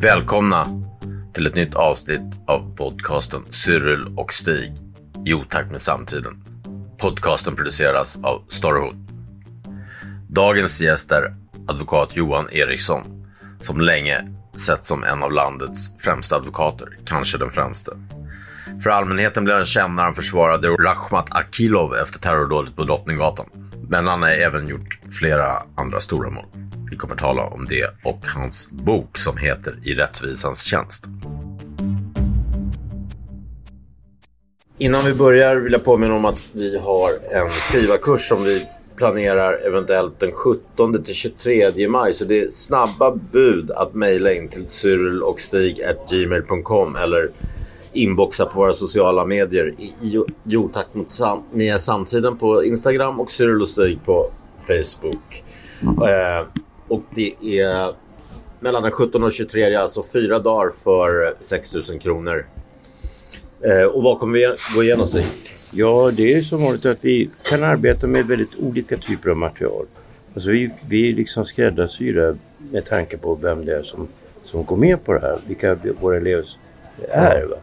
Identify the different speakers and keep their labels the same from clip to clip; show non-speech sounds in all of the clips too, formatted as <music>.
Speaker 1: Välkomna till ett nytt avsnitt av podcasten Cyril och Stig i otakt med samtiden. Podcasten produceras av Storyhood. Dagens gäst är advokat Johan Eriksson som länge sett som en av landets främsta advokater, kanske den främste. För allmänheten blev han känd när han försvarade Rachmat Akilov efter terrordådet på Drottninggatan. Men han har även gjort flera andra stora mål. Vi kommer tala om det och hans bok som heter I rättvisans tjänst. Innan vi börjar vill jag påminna om att vi har en skrivarkurs som vi planerar eventuellt den 17 till 23 maj. Så det är snabba bud att mejla in till cyrilochstig.gmail.com eller inboxa på våra sociala medier i otakt mot sam, med samtiden på Instagram och Cyril och Stig på Facebook. Eh, och det är mellan den 17 och 23, alltså fyra dagar för 6 000 kronor. Eh, och vad kommer vi gå igenom sig?
Speaker 2: Ja, det är som vanligt att vi kan arbeta med väldigt olika typer av material. Alltså vi, vi liksom skräddarsyra med tanke på vem det är som, som går med på det här, vilka våra elever är. Va?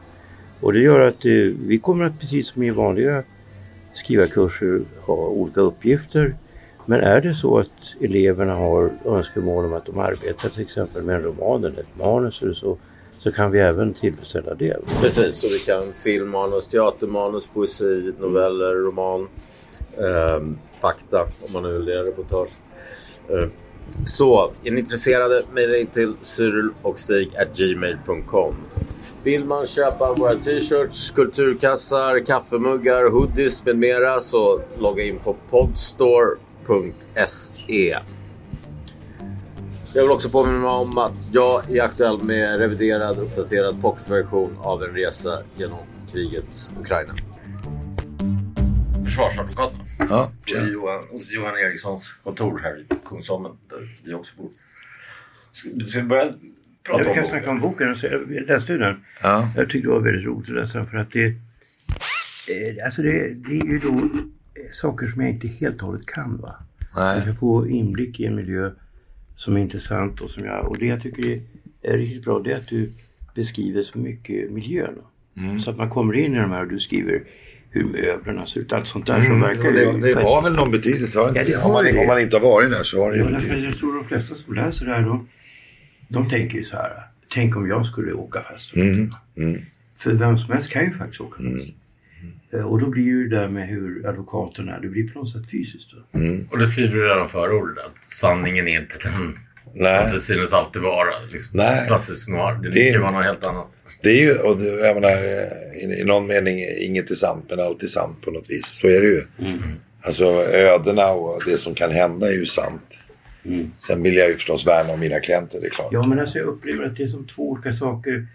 Speaker 2: Och det gör att eh, vi kommer att precis som i vanliga skrivarkurser ha olika uppgifter. Men är det så att eleverna har önskemål om att de arbetar till exempel med en roman eller ett manus eller så, så kan vi även tillfredsställa det.
Speaker 1: Precis, så vi kan filmmanus, teatermanus, poesi, noveller, roman, eh, fakta om man nu vill göra reportage. Eh, så, är ni intresserade, mejla in till cyrilochstig.gmail.com. Vill man köpa våra t-shirts, kulturkassar, kaffemuggar, hoodies med mera så logga in på podstore.se. Jag vill också påminna om att jag är aktuell med reviderad, uppdaterad pocketversion av en resa genom krigets Ukraina. Försvarsadvokaten.
Speaker 3: Ja,
Speaker 1: I Johan, hos Johan Erikssons kontor här i Kungsholmen där vi också bor. Ska ska börja prata
Speaker 2: Jag
Speaker 1: om
Speaker 2: kan
Speaker 1: boken?
Speaker 2: snacka om boken. Så Jag läste ju den.
Speaker 3: ja.
Speaker 2: Jag tyckte det var väldigt roligt att läsa för att det, eh, alltså det, det är ju då saker som jag inte helt och hållet kan. Va?
Speaker 3: Nej.
Speaker 2: Jag kan få inblick i en miljö som är intressant och som jag... Och det jag tycker är, riktigt bra det är att du beskriver så mycket miljön.
Speaker 3: Mm.
Speaker 2: Så att man kommer in i de här och du skriver hur möblerna ser ut. Allt sånt där som verkar...
Speaker 3: Mm. Det, det har väl någon betydelse? Har
Speaker 2: Ja, det har
Speaker 3: man,
Speaker 2: det.
Speaker 3: om man inte har varit där så har det
Speaker 2: Ja,
Speaker 3: betydelse.
Speaker 2: jag tror de flesta som läser det här de, de tänker ju så här. Tänk om jag skulle åka fast.
Speaker 3: Mm. Mm.
Speaker 2: För vem som helst kan ju faktiskt åka fast.
Speaker 3: Mm.
Speaker 2: Eh, Och då blir ju det där med hur advokaten är, det blir på något sätt fysiskt. Då.
Speaker 3: Mm.
Speaker 1: Och det skriver du redan förra ordet att sanningen är inte den
Speaker 3: Nej,
Speaker 1: det synes alltid vara. Liksom,
Speaker 3: Nej.
Speaker 1: Klassisk noir. Det,
Speaker 3: Det-
Speaker 1: vara något helt annat.
Speaker 3: det är ju, och det, jag menar, eh, i, i någon mening, inget är sant men allt är sant på något vis. Så är det ju. Alltså ödena och det som kan hända är ju sant.
Speaker 2: Mm.
Speaker 3: Sen vill jag ju förstås värna om mina klienter, det är klart.
Speaker 2: Ja men alltså jag upplever att det är som två olika saker.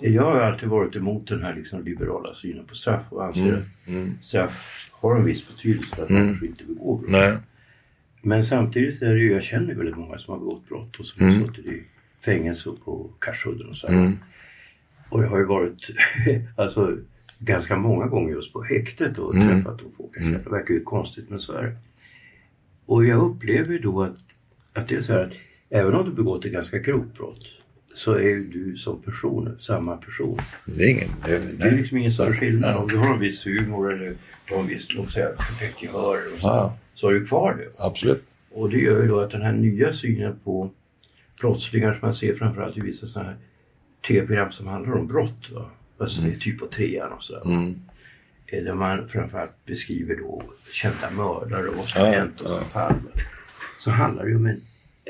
Speaker 2: Jag har alltid varit emot den här liksom liberala synen på straff och anser
Speaker 3: Mm.
Speaker 2: att
Speaker 3: Mm.
Speaker 2: straff har en viss betydelse för att
Speaker 3: Mm.
Speaker 2: människor inte begår brott.
Speaker 3: Nej.
Speaker 2: Men samtidigt är det ju, jag känner väldigt många som har begått brott och som
Speaker 3: Mm.
Speaker 2: har suttit i fängelse och på Karsudden och så.
Speaker 3: Mm.
Speaker 2: Och jag har ju varit <laughs> alltså, ganska många gånger just på häktet och
Speaker 3: Mm.
Speaker 2: träffat de folk. Mm. Det verkar ju konstigt men så är det. Och jag upplever ju då att, att det är så här att även om du begått ett ganska grovt brott så är ju du som person samma person.
Speaker 3: Det är ingen... Det,
Speaker 2: Det är liksom ingen större skillnad. Om du har en viss humor eller har en viss, perfekt gehör och så,
Speaker 3: Ja.
Speaker 2: så har du kvar det.
Speaker 3: Absolut.
Speaker 2: Och det gör ju då att den här nya synen på brottslingar som man ser framförallt i vissa sådana här tv-program som handlar om brott. Va? Alltså det är typ på trean och sådär.
Speaker 3: Mm.
Speaker 2: Eh, Där man framförallt beskriver då kända mördare och vad som
Speaker 3: Ja,
Speaker 2: hänt och
Speaker 3: ja.
Speaker 2: fall. Så handlar det ju om en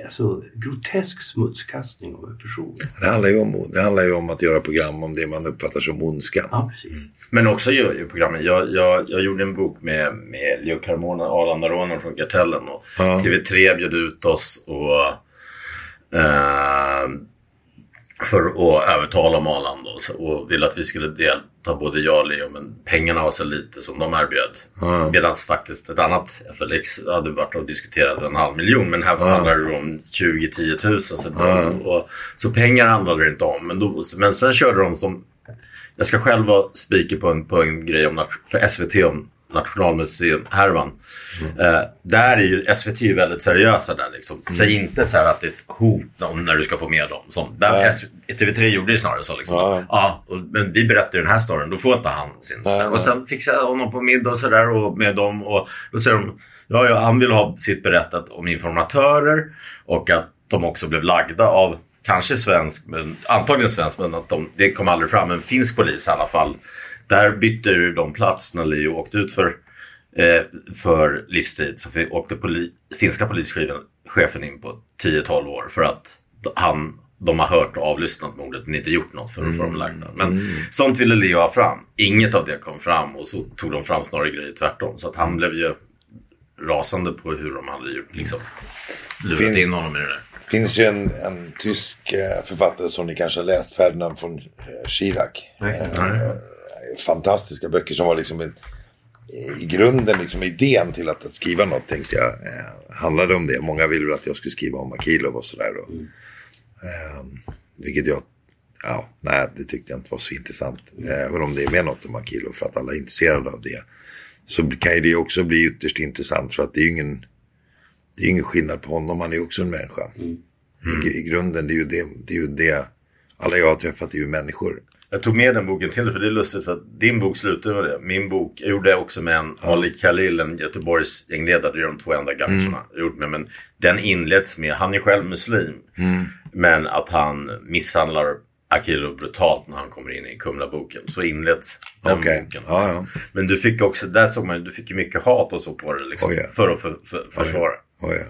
Speaker 2: alltså, grotesk smutskastning av en person.
Speaker 3: Det handlar, ju om, det handlar ju om att göra program om det man uppfattar som ondska.
Speaker 2: Ja, precis.
Speaker 1: Men också gör ju programmen. Jag, jag, jag gjorde en bok med, med Leo Carmona, Arlandarånaren från Kartellen. Och
Speaker 3: Ja.
Speaker 1: TV3 bjöd ut oss och eh, för att övertala Maland och, så- och ville att vi skulle delta både jag och Leo men pengarna var så lite som de erbjöd.
Speaker 3: Ja.
Speaker 1: Medan faktiskt ett annat FLX hade varit och diskuterat en halv miljon men här handlar det om 20-10 tusen. Så, och, så pengar handlade det inte om. Men, då, men sen körde de som jag ska själv vara speaker på en, på en grej om, för SVT om Nationalmuseum-härvan. Eh, där är ju SVT ju väldigt seriösa där liksom. Säg inte så här att det är ett hot om när du ska få med dem. Som, där
Speaker 3: Nej.
Speaker 1: S- TV3 gjorde ju snarare så liksom.
Speaker 3: Ja.
Speaker 1: Ja, och, men vi berättar ju den här storyn, då får inte han sin.
Speaker 3: Nej,
Speaker 1: och sen fixade jag honom på middag och sådär och med dem och då säger de ja, ja, han vill ha sitt berättat om informatörer och att de också blev lagda av kanske svensk, men antagligen svensk, men att de, det kom aldrig fram, en finsk polis i alla fall. Där bytte ju de plats när Leo åkte ut för, eh, för livstid. Så åkte poli, finska polischefen in på 10-12 år för att han, de har hört och avlyssnat mordet men inte gjort något för att få dem lagda. Men sånt ville Leo ha fram. Inget av det kom fram och så tog de fram snarare grejer tvärtom. Så att han blev ju rasande på hur de hade gjort, liksom, lurat
Speaker 3: Fin-
Speaker 1: in honom i det där.
Speaker 3: Det finns ju en, en tysk eh, författare som ni kanske har läst, Ferdinand von eh, Schirach. Eh, fantastiska böcker som var liksom en, i grunden liksom idén till att, att skriva något tänkte jag eh, handlade om det. Många ville väl att jag skulle skriva om Akilov och sådär. Och, eh, vilket jag, ja, nej det tyckte jag inte var så intressant. Även om det är med något om Akilov för att alla är intresserade av det. Så kan ju det också bli ytterst intressant för att det är ju ingen, det är ingen skillnad på honom, han är ju också en människa. I, I grunden, det är ju det, det är ju det, alla jag har träffat är ju människor.
Speaker 1: Jag tog med den boken till dig för det är lustigt för att din bok slutar med det. Min bok, jag gjorde jag också med en Ali Khalil, en Göteborgs gängledare. Det är de två enda gangstrarna jag gjort med. Men den inleds med, han är själv muslim. Men att han misshandlar Akilov brutalt när han kommer in i Kumla-boken. Så inleds den
Speaker 3: Okej,
Speaker 1: boken.
Speaker 3: ja ja.
Speaker 1: Men du fick också, där såg man du fick ju mycket hat och så på det liksom.
Speaker 3: Oh, ja.
Speaker 1: För att för, för, försvara.
Speaker 3: Ja, ja.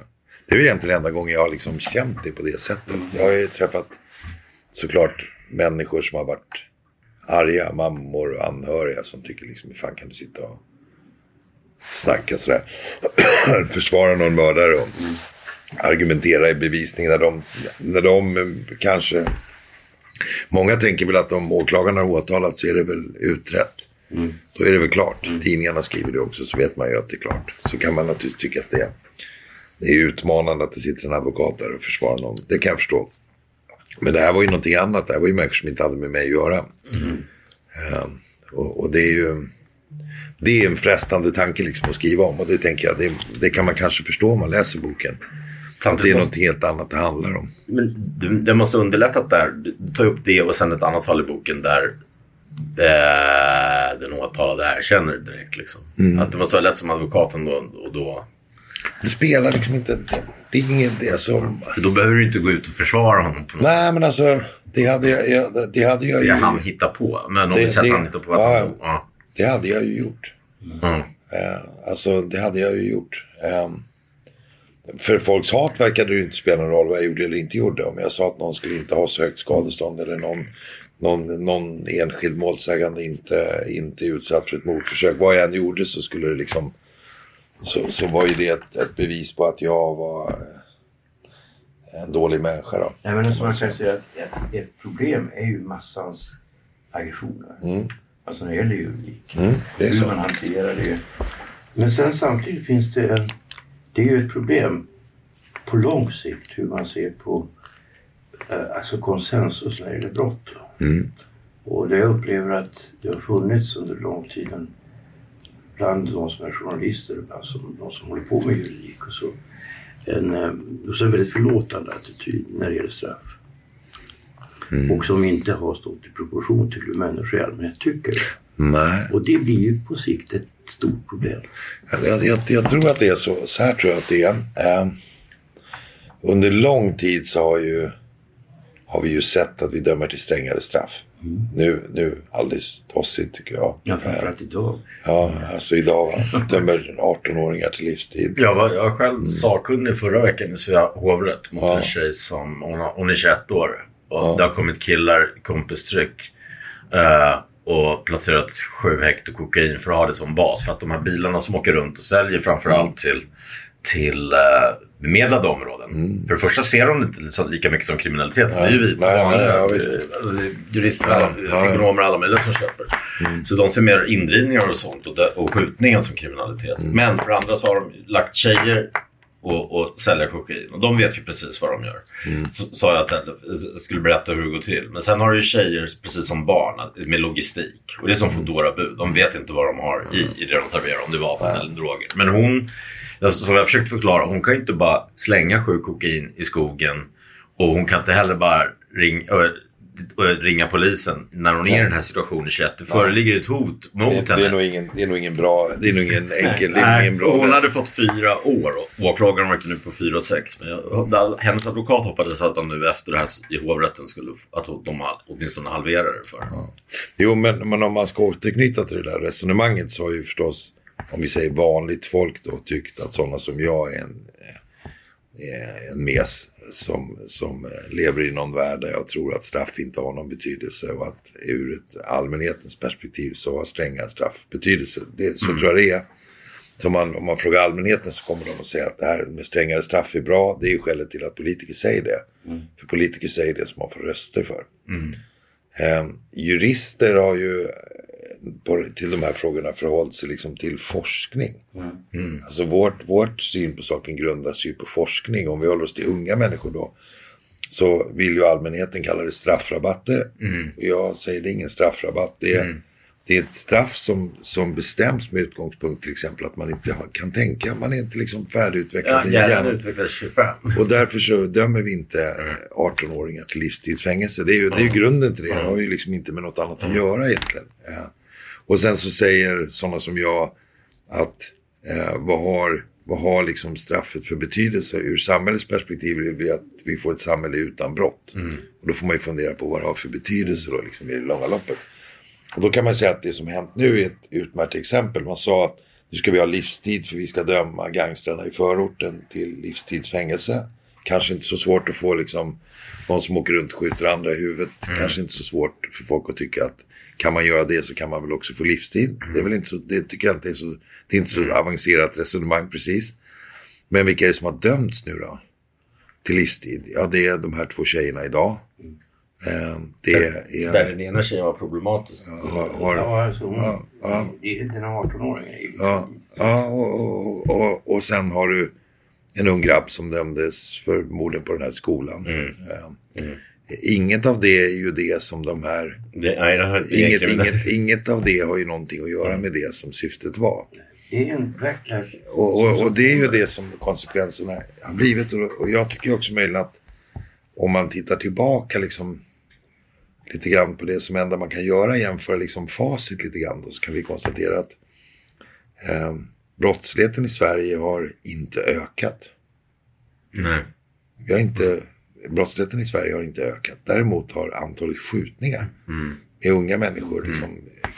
Speaker 3: Det är väl egentligen enda gången jag har liksom känt det på det sättet. Jag har ju träffat såklart människor som har varit arga, mammor och anhöriga som tycker liksom hur fan kan du sitta och snacka sådär. <clears throat> Försvara någon mördare och argumentera i bevisning när de, när de kanske Många tänker väl att om åklagarna har åtalat så är det väl utrett. Då är det väl klart. Tidningarna skriver det också så vet man ju att det är klart. Så kan man naturligtvis tycka att det är, det är utmanande att det sitter en advokat där och försvarar någon. Det kan jag förstå. Men det här var ju någonting annat. Det här var ju människor som inte hade med mig att göra. Eh, och, och det är ju det är en frestande tanke liksom att skriva om. Och det tänker jag, det, det kan man kanske förstå om man läser boken. Att det är
Speaker 1: måste-
Speaker 3: någonting helt annat det handlar om.
Speaker 1: Men du, det måste underlättat där. Du tar upp det och sen ett annat fall i boken där eh, den åtalade erkänner direkt. Liksom. Att det måste vara lätt som advokaten då. Och då,
Speaker 3: Det spelar liksom inte, det, det är inget det som...
Speaker 1: då behöver du inte gå ut och försvara honom på något
Speaker 3: Nej men alltså, det hade jag, jag, det hade jag
Speaker 1: sätt.
Speaker 3: ju,
Speaker 1: han hittar på. Men om
Speaker 3: Det-
Speaker 1: vi sätter
Speaker 3: det-
Speaker 1: han hittar på
Speaker 3: ja,
Speaker 1: han, ja.
Speaker 3: det hade jag ju gjort.
Speaker 1: Mm.
Speaker 3: Eh, alltså det hade jag ju gjort. Eh, för folks hat verkade det ju inte spela någon roll vad jag gjorde eller inte gjorde. Om jag sa att någon skulle inte ha så högt skadestånd eller någon, någon, någon enskild målsägande inte, inte utsatt för ett mordförsök. Vad jag än gjorde så skulle det liksom så, så var ju det ett, ett bevis på att jag var eh, en dålig människa då.
Speaker 2: Nej, men man kan säga att ett, ett problem är ju massans aggressioner. Alltså när det gäller juridik.
Speaker 3: Mm, det är
Speaker 2: hur
Speaker 3: så.
Speaker 2: man hanterar det. Men sen samtidigt finns det en... Det är ju ett problem på lång sikt hur man ser på eh, alltså konsensus när det gäller brott.
Speaker 3: Mm.
Speaker 2: Och det jag upplever att det har funnits under lång tid en, bland de som är journalister, alltså de som håller på med juridik och så, en, eh, och så en väldigt förlåtande attityd när det gäller straff. Och som inte har stått i proportion till hur människor i allmänhet tycker.
Speaker 3: Nej.
Speaker 2: Och det blir ju på sikt ett stort problem.
Speaker 3: Jag, jag, jag tror att det är så. Så här tror jag att det är. Eh, under lång tid så har, ju, har vi ju sett att vi dömer till strängare straff. Nu, nu alldeles tossigt tycker jag.
Speaker 2: Ja, framförallt idag.
Speaker 3: ja, alltså idag va? dömer 18-åringar till livstid.
Speaker 1: Jag var jag själv sakkunnig förra veckan i Svea hovrätt mot
Speaker 3: Ja.
Speaker 1: en tjej som, hon, har, hon är 21 år. Och det har kommit killar kompistryck. eh, och placerat sju hekto kokain för att ha det som bas. För att de här bilarna som åker runt och säljer framförallt till, till eh, bemedlade områden. För det första ser de inte lika mycket som kriminalitet. För det är ju vita
Speaker 3: Nej, nej,
Speaker 1: vanliga
Speaker 3: visst.
Speaker 1: eh, jurister, alla,
Speaker 3: ja.
Speaker 1: ekonomer alla möjliga som köper. Så de ser mer indrivningar och sånt och, och skjutningar som kriminalitet. Men för andra så har de lagt tjejer och, och sälja kokain. Och de vet ju precis vad de gör. Så sa jag att jag skulle berätta hur det går till. Men sen har du ju tjejer, precis som barn, med logistik. Och det är som Foodora-bud. De vet inte vad de har i, i det de serverar, om det är vapen eller droger. Men hon, som jag försökte förklara, hon kan ju inte bara slänga sju kokain i skogen. Och hon kan inte heller bara ring, ö, ö, ringa polisen när hon är i den här situationen 21. Det föreligger ett hot mot
Speaker 3: Det,
Speaker 1: henne.
Speaker 3: det, är nog ingen, det är nog ingen bra, det är nog ingen enkel, det är nog
Speaker 1: Nej,
Speaker 3: ingen bra.
Speaker 1: hon hade fått fyra år och åklagaren verkar nu på fyra och sex. Men jag, där, hennes advokat hoppades att de nu efter det här i hovrätten skulle, att de åtminstone halverade det för henne.
Speaker 3: Jo, men, men om man ska återknyta till det där resonemanget så har ju förstås, om vi säger vanligt folk då, tyckt att sådana som jag är en, en mes som, som lever i någon värld där jag tror att straff inte har någon betydelse och att ur ett allmänhetens perspektiv så har stränga straff betydelse. Det, så tror jag det är. Så man, om man frågar allmänheten så kommer de att säga att det här med strängare straff är bra. Det är ju skälet till att politiker säger det. För politiker säger det som man får röster för. Eh, jurister har ju på, till de här frågorna förhållit sig liksom till forskning. Alltså vårt, vårt syn på saken grundas ju på forskning. Om vi håller oss till unga människor då. Så vill ju allmänheten kalla det straffrabatter. Och jag säger det är ingen straffrabatt. Det är, det är ett straff som, som bestäms med utgångspunkt till exempel att man inte har, kan tänka. Man är inte liksom färdigutvecklad
Speaker 1: Ja,
Speaker 3: i
Speaker 1: hjärnan utvecklades 25.
Speaker 3: Och därför så dömer vi inte 18-åringar till livstidsfängelse. Det är ju, det är ju grunden till det. Det har ju liksom inte med något annat att göra egentligen. Ja. Och sen så säger sådana som jag att eh, vad har, vad har liksom straffet för betydelse? Ur samhällets perspektiv vill vi att vi får ett samhälle utan brott. Och då får man ju fundera på vad det har för betydelse då liksom i det långa loppet. Och då kan man säga att det som hänt nu är ett utmärkt exempel. Man sa att nu ska vi ha livstid för vi ska döma gangstrarna i förorten till livstidsfängelse. Kanske inte så svårt att få liksom någon som åker runt och skjuter andra i huvudet. Kanske inte så svårt för folk att tycka att kan man göra det så kan man väl också få livstid. Det är väl inte så, det tycker jag inte är så, det är inte så avancerat resonemang precis. Men vilka är det som har dömts nu då? Till livstid? Ja, det är de här två tjejerna idag. Eh, Det är...
Speaker 1: Där den ena tjejen var problematisk.
Speaker 3: har, har,
Speaker 2: Ja, alltså, hon,
Speaker 3: Ja, ja.
Speaker 2: Det är den här 18-åringen. är ju-
Speaker 3: Ja, ja och, och, och, och sen har du en ung grabb som dömdes för morden på den här skolan. Ja. Inget av det är ju det som de här...
Speaker 1: Det, nej, det här,
Speaker 3: Inget, inget, inget av det har ju någonting att göra med det som syftet var.
Speaker 2: Det är en backlash.
Speaker 3: Och, och, och det är ju det som konsekvenserna har blivit. Och, och jag tycker också möjligen att om man tittar tillbaka liksom lite grann på det som enda man kan göra, jämföra liksom facit lite grann, då, så kan vi konstatera att eh, brottsligheten i Sverige har inte ökat.
Speaker 1: Nej.
Speaker 3: Vi har inte, brottsligheten i Sverige har inte ökat. Däremot har antalet skjutningar med unga människor liksom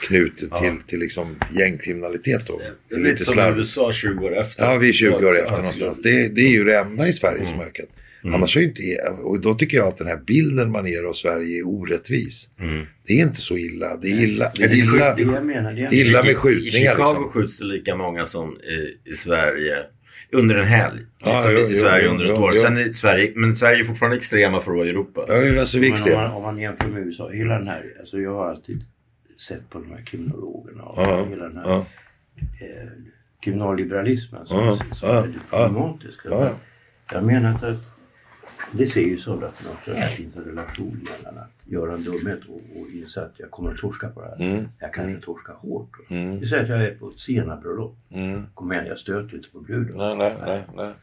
Speaker 3: knutet till, till liksom gängkriminalitet. Då.
Speaker 1: Det är lite som
Speaker 3: slarvigt.
Speaker 1: USA 20 år efter.
Speaker 3: Ja, vi är 20 år
Speaker 1: Ja,
Speaker 3: efter
Speaker 1: alltså,
Speaker 3: någonstans. Det, det är ju det enda i Sverige som har ökat. Annars har ju inte, och då tycker jag att den här bilden man ger av Sverige är orättvis. Det är inte så illa. Det är illa, det är illa,
Speaker 2: Det är
Speaker 3: är illa
Speaker 1: I-
Speaker 3: med
Speaker 1: I
Speaker 3: skjutningar
Speaker 1: Chicago
Speaker 3: liksom.
Speaker 1: skjuts det lika många som i, i Sverige under en helg.
Speaker 3: Ja,
Speaker 1: Liksom,
Speaker 3: jo,
Speaker 1: I Sverige
Speaker 3: jo,
Speaker 1: under ett
Speaker 3: jo,
Speaker 1: år.
Speaker 3: jo.
Speaker 1: Sen är Sverige, men Sverige är fortfarande extrema för att vara i Europa.
Speaker 3: Ja, alltså vi är
Speaker 2: om man, om man jämför med USA, hela den här, alltså jag har alltid sett på de här kriminologerna och
Speaker 3: Ja,
Speaker 2: hela den här
Speaker 3: ja.
Speaker 2: eh, kriminalliberalismen som,
Speaker 3: Ja,
Speaker 2: som
Speaker 3: ja,
Speaker 2: är lite
Speaker 3: ja.
Speaker 2: problematisk.
Speaker 3: Ja.
Speaker 2: Jag menar att det ser ju så att det finns en relation mellan att göra en dumhet och, och inse att jag kommer att torska på det här.
Speaker 3: Mm.
Speaker 2: Jag kanske torskar hårt. Vi säger att jag är på ett senabröllop.
Speaker 3: Mm.
Speaker 2: Kom igen, jag stöter inte på bruden.
Speaker 3: Nej, nej, nej, nej.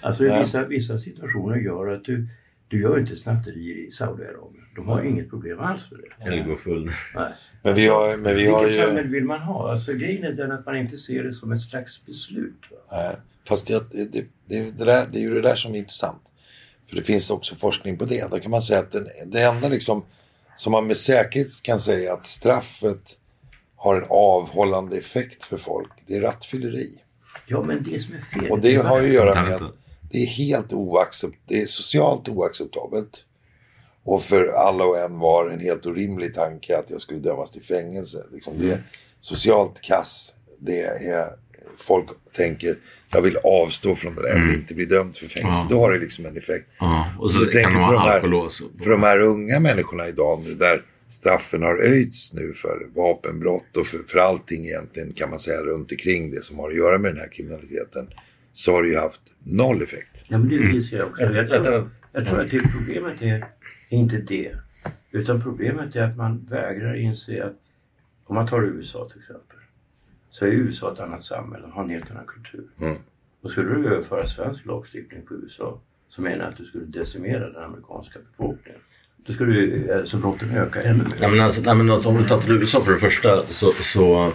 Speaker 2: Alltså
Speaker 3: Nej.
Speaker 2: vissa, vissa situationer gör att du, du gör inte snatterier i Saudiarabien. De har inget problem alls med det.
Speaker 1: Eller gå full.
Speaker 2: Nej.
Speaker 3: Men vi har, men vi har
Speaker 2: Vilket
Speaker 3: ju...
Speaker 2: samhälle vill man ha? Alltså grejen är den att man inte ser det som ett slags beslut. Va?
Speaker 3: Nej, fast det, det, det, det, det, där, det är ju det där som är intressant. För det finns också forskning på det. Då kan man säga att den, det enda liksom som man med säkerhet kan säga att straffet har en avhållande effekt för folk. Det är rattfylleri.
Speaker 2: Ja men det som är fel.
Speaker 3: Och det har ju att göra med att det är helt oaccept, det är socialt oacceptabelt. Och för alla och en var en helt orimlig tanke att jag skulle dömas till fängelse. Liksom det är socialt kass. Det är folk tänker jag vill avstå från det där, jag vill inte bli dömd för fängelse.
Speaker 1: Mm. Ja.
Speaker 3: Då har det liksom en effekt.
Speaker 1: Ja, och så,
Speaker 3: Så tänker för de här-. För de här unga människorna idag, nu där straffen har öjts nu för vapenbrott och för, för allting egentligen kan man säga runt omkring det som har att göra med den här kriminaliteten. Så har det ju haft noll effekt.
Speaker 2: Ja, men det
Speaker 1: Mm.
Speaker 2: inser jag också. Jag tror, jag tror att det problemet är, är inte det. Utan problemet är att man vägrar inse att om man tar USA till exempel. Så är USA ett annat samhälle och har en helt annan kultur.
Speaker 3: Mm.
Speaker 2: Och skulle du överföra svensk lagstiftning på USA så menar jag att du skulle decimera den amerikanska befolkningen. Då skulle ju alltså brotten öka ännu mer.
Speaker 1: Nej men, alltså, nej, men alltså, om du tar till USA för det första så, så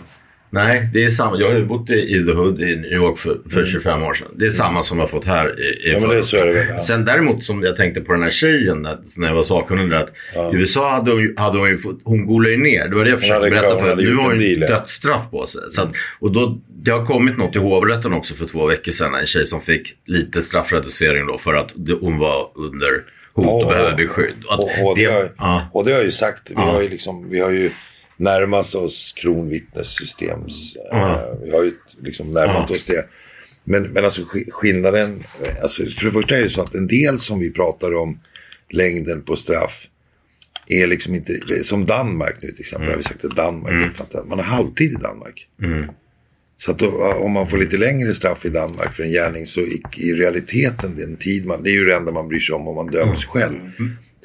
Speaker 1: Nej, det är samma. Jag har ju bott i, The Hood i New York för, för 25 år sedan. Det är samma som jag fått här i, i
Speaker 3: Mm. Ja, men det, så är det väl. Ja.
Speaker 1: Sen däremot som jag tänkte på den här tjejen när jag var sakkunnig där, att i USA hade hon, hade hon ju fått, hon golade ju ner. Det var det jag försökte berätta för Nu har hon ju
Speaker 3: ja.
Speaker 1: dödsstraff på sig. Så att, och då, det har kommit något i hovrätten också för två veckor sedan. En tjej som fick lite straffreducering då för att hon var under hot och
Speaker 3: Ja,
Speaker 1: behöver beskydd. Och
Speaker 3: Och, och, det, har,
Speaker 1: ja.
Speaker 3: och det har jag ju sagt, vi,
Speaker 1: Ja.
Speaker 3: har ju liksom, vi har ju närmat oss kronvittnessystems. Eh, Vi har ju liksom närmat
Speaker 1: Ja.
Speaker 3: oss det. Men, men alltså sk- skillnaden, alltså för det första är det så att en del som vi pratar om, längden på straff, är liksom inte, som Danmark nu till exempel, har vi sagt att Danmark är fantastiskt. Man har halvtid i Danmark.
Speaker 1: Mm.
Speaker 3: Så att då, om man får lite längre straff i Danmark för en gärning så i, i realiteten den tid man, det är ju det enda man bryr sig om om man döms själv.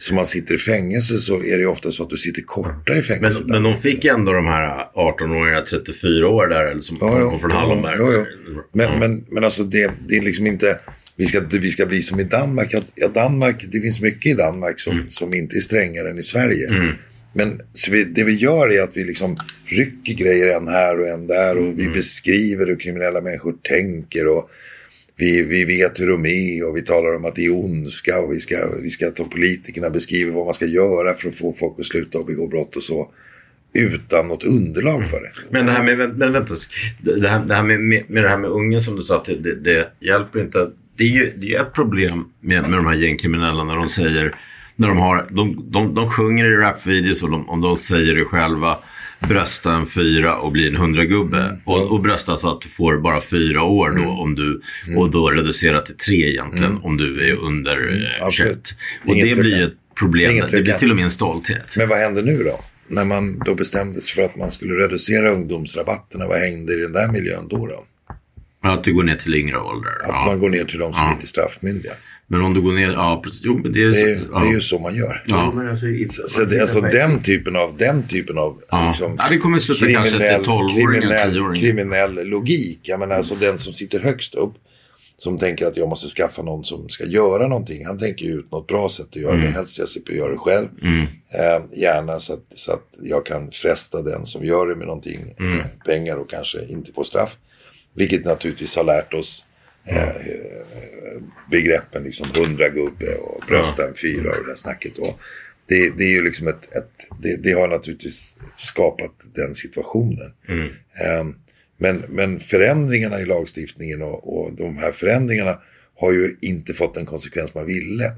Speaker 3: Så man sitter i fängelse så är det ofta så att du sitter kortare i
Speaker 1: Men,
Speaker 3: fängelse. i
Speaker 1: men
Speaker 3: Danmark.
Speaker 1: de fick ändå de här 18-åringarna 34 år där eller som
Speaker 3: Ja,
Speaker 1: kom från
Speaker 3: ja,
Speaker 1: Hallonberg.
Speaker 3: ja, ja. Men,
Speaker 1: Ja.
Speaker 3: men, men alltså det, det är liksom inte, vi ska, vi ska bli som i Danmark. Ja, Danmark, det finns mycket i Danmark som, som inte är strängare än i Sverige.
Speaker 1: Mm.
Speaker 3: Men vi, det vi gör är att vi liksom rycker grejer en här och en där och
Speaker 1: Mm.
Speaker 3: vi beskriver hur kriminella människor tänker och vi, vi vet hur de är och vi talar om att det är ondska och vi ska, vi ska ta politikerna beskriver vad man ska göra för att få folk att sluta och begå brott och så. Utan något underlag för det.
Speaker 1: Men det här med, men, vänta, det här, det här med, med, med det här med ungen som du sa, det, det, det hjälper inte. Det är ju det är ett problem med, med de här gängkriminella när de säger, när de har, de, de, de sjunger i rapvideos och de, om de säger det själva, brösta en fyra och bli en hundragubbe.
Speaker 3: Mm.
Speaker 1: Och, och brösta så att du får bara fyra år då om du,
Speaker 3: Mm.
Speaker 1: och då reducera till tre egentligen om du är under eh. 21. Och
Speaker 3: Ingen
Speaker 1: det blir ju ett problem,
Speaker 3: Ingen
Speaker 1: det blir till och med en stolthet.
Speaker 3: Men vad hände nu då? När man då bestämdes för att man skulle reducera ungdomsrabatterna, vad hängde i den där miljön då? då?
Speaker 1: Att du går ner till yngre ålder.
Speaker 3: Att
Speaker 1: Ja.
Speaker 3: man går ner till de som
Speaker 1: Ja.
Speaker 3: inte är straffmyndiga.
Speaker 1: Men om du går ner, ja precis. Jo, men det är,
Speaker 3: Det är,
Speaker 1: så, ja.
Speaker 3: det är ju så man gör.
Speaker 1: Ja.
Speaker 2: Alltså,
Speaker 3: Så, så det, alltså den typen av, den typen av
Speaker 1: Ja.
Speaker 3: liksom,
Speaker 1: Ja, det kommer sluta kanske till 12-åringar,
Speaker 3: kriminell,
Speaker 1: 10-åringar.
Speaker 3: kriminell logik. Jag menar alltså den som sitter högst upp. Som tänker att jag måste skaffa någon som ska göra någonting. Han tänker ju ut något bra sätt att göra det. Helst jag slipper göra det själv.
Speaker 1: Mm.
Speaker 3: Eh, gärna så att, så att jag kan fresta den som gör det med någonting.
Speaker 1: Mm.
Speaker 3: Eh, pengar och kanske inte få straff. Vilket naturligtvis har lärt oss eh, eh, begreppen liksom hundragubbe och brösta en fyra och det där snacket. Och det, det är ju liksom ett, ett det, det har naturligtvis skapat den situationen.
Speaker 1: Mm.
Speaker 3: Eh, men, men förändringarna i lagstiftningen och, och de här förändringarna har ju inte fått den konsekvens man ville.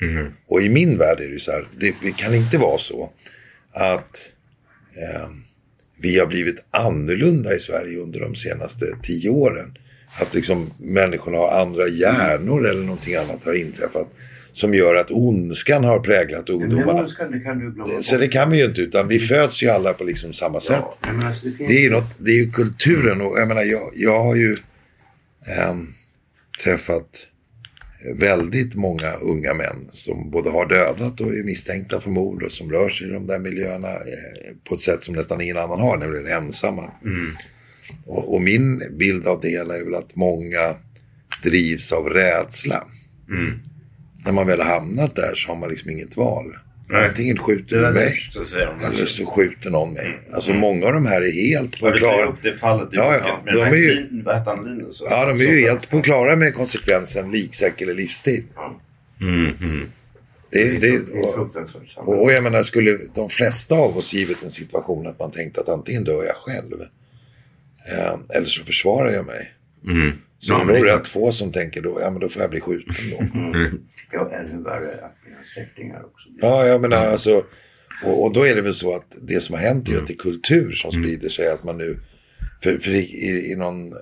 Speaker 1: Mm.
Speaker 3: Och i min värld är det ju så här, det, det kan inte vara så att eh, vi har blivit annorlunda i Sverige under de senaste tio åren. Att liksom människorna har andra hjärnor eller någonting annat har inträffat. Som gör att ondskan har präglat ungdomarna.
Speaker 2: ondskan, det kan du bort.
Speaker 3: Så det kan vi ju inte, utan vi föds ju alla på liksom samma sätt.
Speaker 2: Ja, det finns
Speaker 3: Det är ju något, det är ju kulturen och jag menar jag, jag har ju ehm, träffat väldigt många unga män som både har dödat och är misstänkta för mord och som rör sig i de där miljöerna eh, på ett sätt som nästan ingen annan har, nämligen ensamma. Och, och min bild av det hela är väl att många drivs av rädsla.
Speaker 1: Mm.
Speaker 3: När man väl har hamnat där så har man liksom inget val.
Speaker 1: Nej.
Speaker 3: Antingen skjuter du mig eller så skjuter någon mig. Alltså många av de här är helt på klara.
Speaker 1: upp det fallet i
Speaker 3: Ja, ja.
Speaker 1: Med
Speaker 3: De är ju-?
Speaker 1: Linus?
Speaker 3: Ja, de är ju helt på klara med konsekvensen liksäck eller livstid.
Speaker 1: Mm, mm.
Speaker 3: Det, det, och, och jag menar, skulle de flesta av oss givet en situation att man tänkte att antingen dör jag själv eh, eller så försvarar jag mig.
Speaker 1: Mm.
Speaker 3: Så
Speaker 1: Ja,
Speaker 3: det är nog rätt få som tänker då, ja men då får jag bli skjuten då.
Speaker 1: Mm.
Speaker 2: Ja, ännu värre att mina släktingar också
Speaker 3: Ja, jag menar alltså. Och, och då är det väl så att det som har hänt är att det är kultur som
Speaker 1: Mm.
Speaker 3: sprider sig. Att man nu För, för i, i, i någon eh,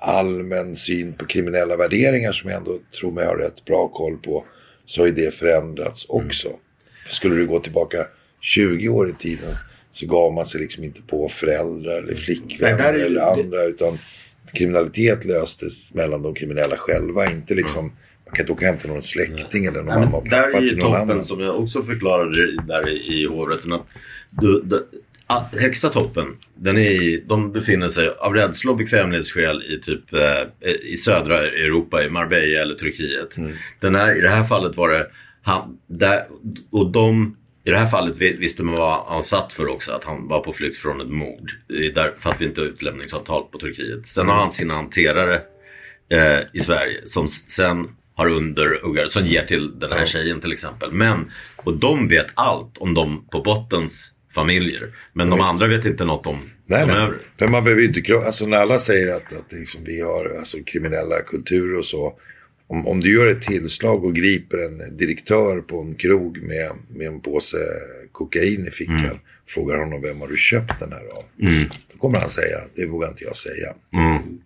Speaker 3: allmän syn på kriminella värderingar som jag ändå tror mig ha rätt bra koll på. Så har ju det förändrats också. För skulle du gå tillbaka 20 år i tiden så gav man sig liksom inte på föräldrar eller flickvänner
Speaker 1: där är
Speaker 3: eller andra. Utan kriminalitet löstes mellan de kriminella själva. Inte liksom, man kan inte åka hem till någon släkting eller någon
Speaker 1: Nej,
Speaker 3: mamma och
Speaker 1: där
Speaker 3: pappa
Speaker 1: är ju toppen som jag också förklarade i- där i, i hovrätten. Att du, du, högsta toppen, den är i, de befinner sig av rädsla och bekvämlighetsskäl i typ eh, i södra Europa, i Marbella eller Turkiet.
Speaker 3: Mm.
Speaker 1: Den här, I det här fallet var det, han, där, och de, i det här fallet vi- visste man vad han satt för också, att han var på flykt från ett mord. Därför att vi inte har utlämningsavtal på Turkiet. Sen har han sina hanterare eh, i Sverige som sen har underhuggar som ger till den här tjejen till exempel. Men, och de vet allt om de på bottens familjer. Men de andra vet inte något om
Speaker 3: Nej, nej. För man behöver inte, alltså när alla säger att, att liksom vi har alltså, kriminella kulturer och så. Om, om du gör ett tillslag och griper en direktör på en krog med, med en påse kokain i fickan.
Speaker 1: Mm.
Speaker 3: Frågar honom vem har du köpt den här av? Då kommer han säga, det vågar inte jag säga.
Speaker 1: Mm.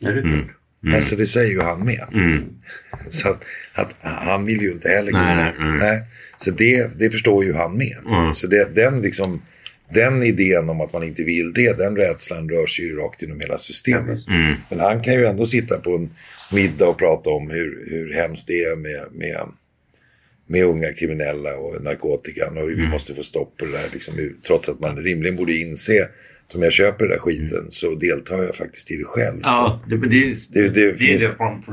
Speaker 2: Det är klart.
Speaker 3: Alltså det säger ju han med.
Speaker 1: Mm. <laughs>
Speaker 3: Så att, att han vill ju inte heller gå
Speaker 1: Nej,
Speaker 3: med.
Speaker 1: nej, mm.
Speaker 3: Nej. Så det, det förstår ju han med.
Speaker 1: Mm.
Speaker 3: Så det, den, liksom, den idén om att man inte vill det, den rädslan rör sig ju rakt inom hela systemet.
Speaker 1: Mm.
Speaker 3: Men han kan ju ändå sitta på en middag och prata om hur, hur hemskt det är med, med, med unga kriminella och narkotikan. Och vi
Speaker 1: Mm.
Speaker 3: måste få stopp på det där. Liksom, trots att man rimligen borde inse att om jag köper den där skiten så deltar jag faktiskt i det själv.
Speaker 1: Ja, det, det, är-
Speaker 3: Det, det, finns,
Speaker 1: det
Speaker 3: fanns,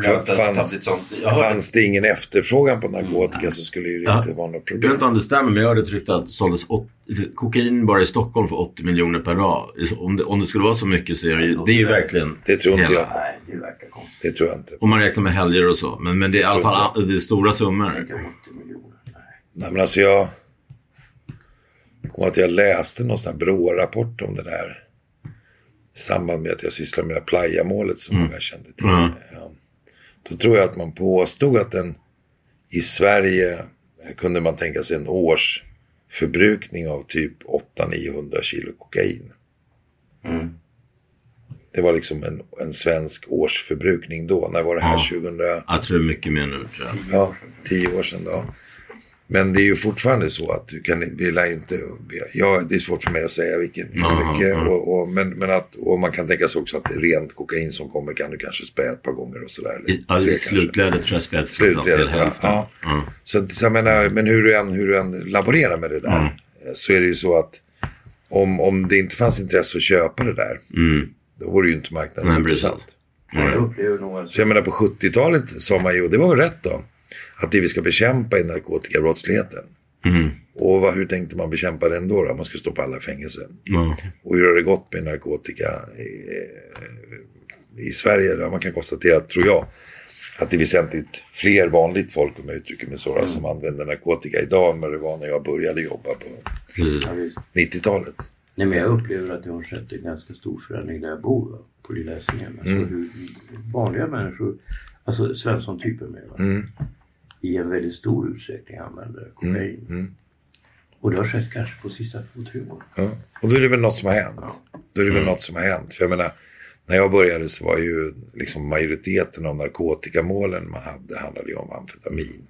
Speaker 3: fanns det ingen efterfrågan på narkotika så skulle det ju
Speaker 1: Ja.
Speaker 3: inte vara något
Speaker 1: Jag vet
Speaker 3: problem.
Speaker 1: inte om det stämmer, men jag hörde tryckt att såldes åt, kokain bara i Stockholm för 80 miljoner per dag. Om det, om det skulle vara så mycket så är det det är ju verkligen...
Speaker 3: Det tror inte
Speaker 1: hela-
Speaker 3: jag.
Speaker 2: Nej, det verkar konstigt.
Speaker 3: Det tror jag inte.
Speaker 1: Om man räknar med helger och så. Men, men det är i alla fall det är stora summor.
Speaker 2: Inte 80 miljoner. Nej.
Speaker 3: Nej men alltså jag... Kommer att jag läste någon sån här BRÅ-rapport om det där. I samband med att jag sysslade med det här Playa-målet som många kände till.
Speaker 1: Mm.
Speaker 3: Ja. Då tror jag att man påstod att den i Sverige kunde man tänka sig en års förbrukning av typ 800-900 kilo kokain.
Speaker 2: Mm.
Speaker 3: Det var liksom en, en svensk årsförbrukning då. När var det här?
Speaker 1: Ja.
Speaker 3: 2000?
Speaker 1: Jag tror mycket mer nu tror jag.
Speaker 3: Ja, tio år sedan då. Men det är ju fortfarande så att du kan vi lär ju inte, ja det är svårt för mig att säga vilken,
Speaker 1: Ja,
Speaker 3: mycket.
Speaker 1: ja.
Speaker 3: Och, och, men, men att, och man kan tänka sig också att det är rent kokain som kommer kan du kanske spä ett par gånger och sådär.
Speaker 1: ja, i slutledet tror jag spelet
Speaker 3: Slutledet,
Speaker 1: till
Speaker 3: ja.
Speaker 1: hälften.
Speaker 3: ja.
Speaker 1: Ja.
Speaker 3: Så, så jag menar, men hur du, än, hur du än laborerar med det där
Speaker 1: Mm.
Speaker 3: så är det ju så att om, om det inte fanns intresse att köpa det där,
Speaker 1: Mm.
Speaker 3: då vore ju inte marknaden
Speaker 1: Nej,
Speaker 3: intressant.
Speaker 2: Att...
Speaker 3: Så jag menar på 70-talet sa man ju, och det var väl rätt då, att det vi ska bekämpa är narkotikabrottsligheten.
Speaker 1: Mm.
Speaker 3: Och vad, hur tänkte man bekämpa den då, då? Man skulle stoppa alla i fängelse.
Speaker 1: Ja.
Speaker 3: Och hur har det gått med narkotika i, i Sverige? Ja, man kan konstatera, tror jag, att det är väsentligt fler vanligt folk, om jag uttrycker mig så, som använder narkotika idag än vad det var när jag började jobba på
Speaker 2: visst.
Speaker 3: 90-talet.
Speaker 2: Nej, men jag upplever att det har skett en ganska stor förändring där jag bor, va? på Lilla Essingen. Alltså
Speaker 3: Mm.
Speaker 2: hur vanliga människor, alltså Svensson-typer med, va?
Speaker 3: Mm.
Speaker 2: i en väldigt stor utsträckning använder kokain.
Speaker 3: mm.
Speaker 2: Och det har skett kanske på sista två, tre åren.
Speaker 3: Ja. Och då är det väl något som har hänt. Då är det väl något som har hänt. För jag menar, när jag började så var ju liksom majoriteten av narkotikamålen man hade handlade ju om amfetamin.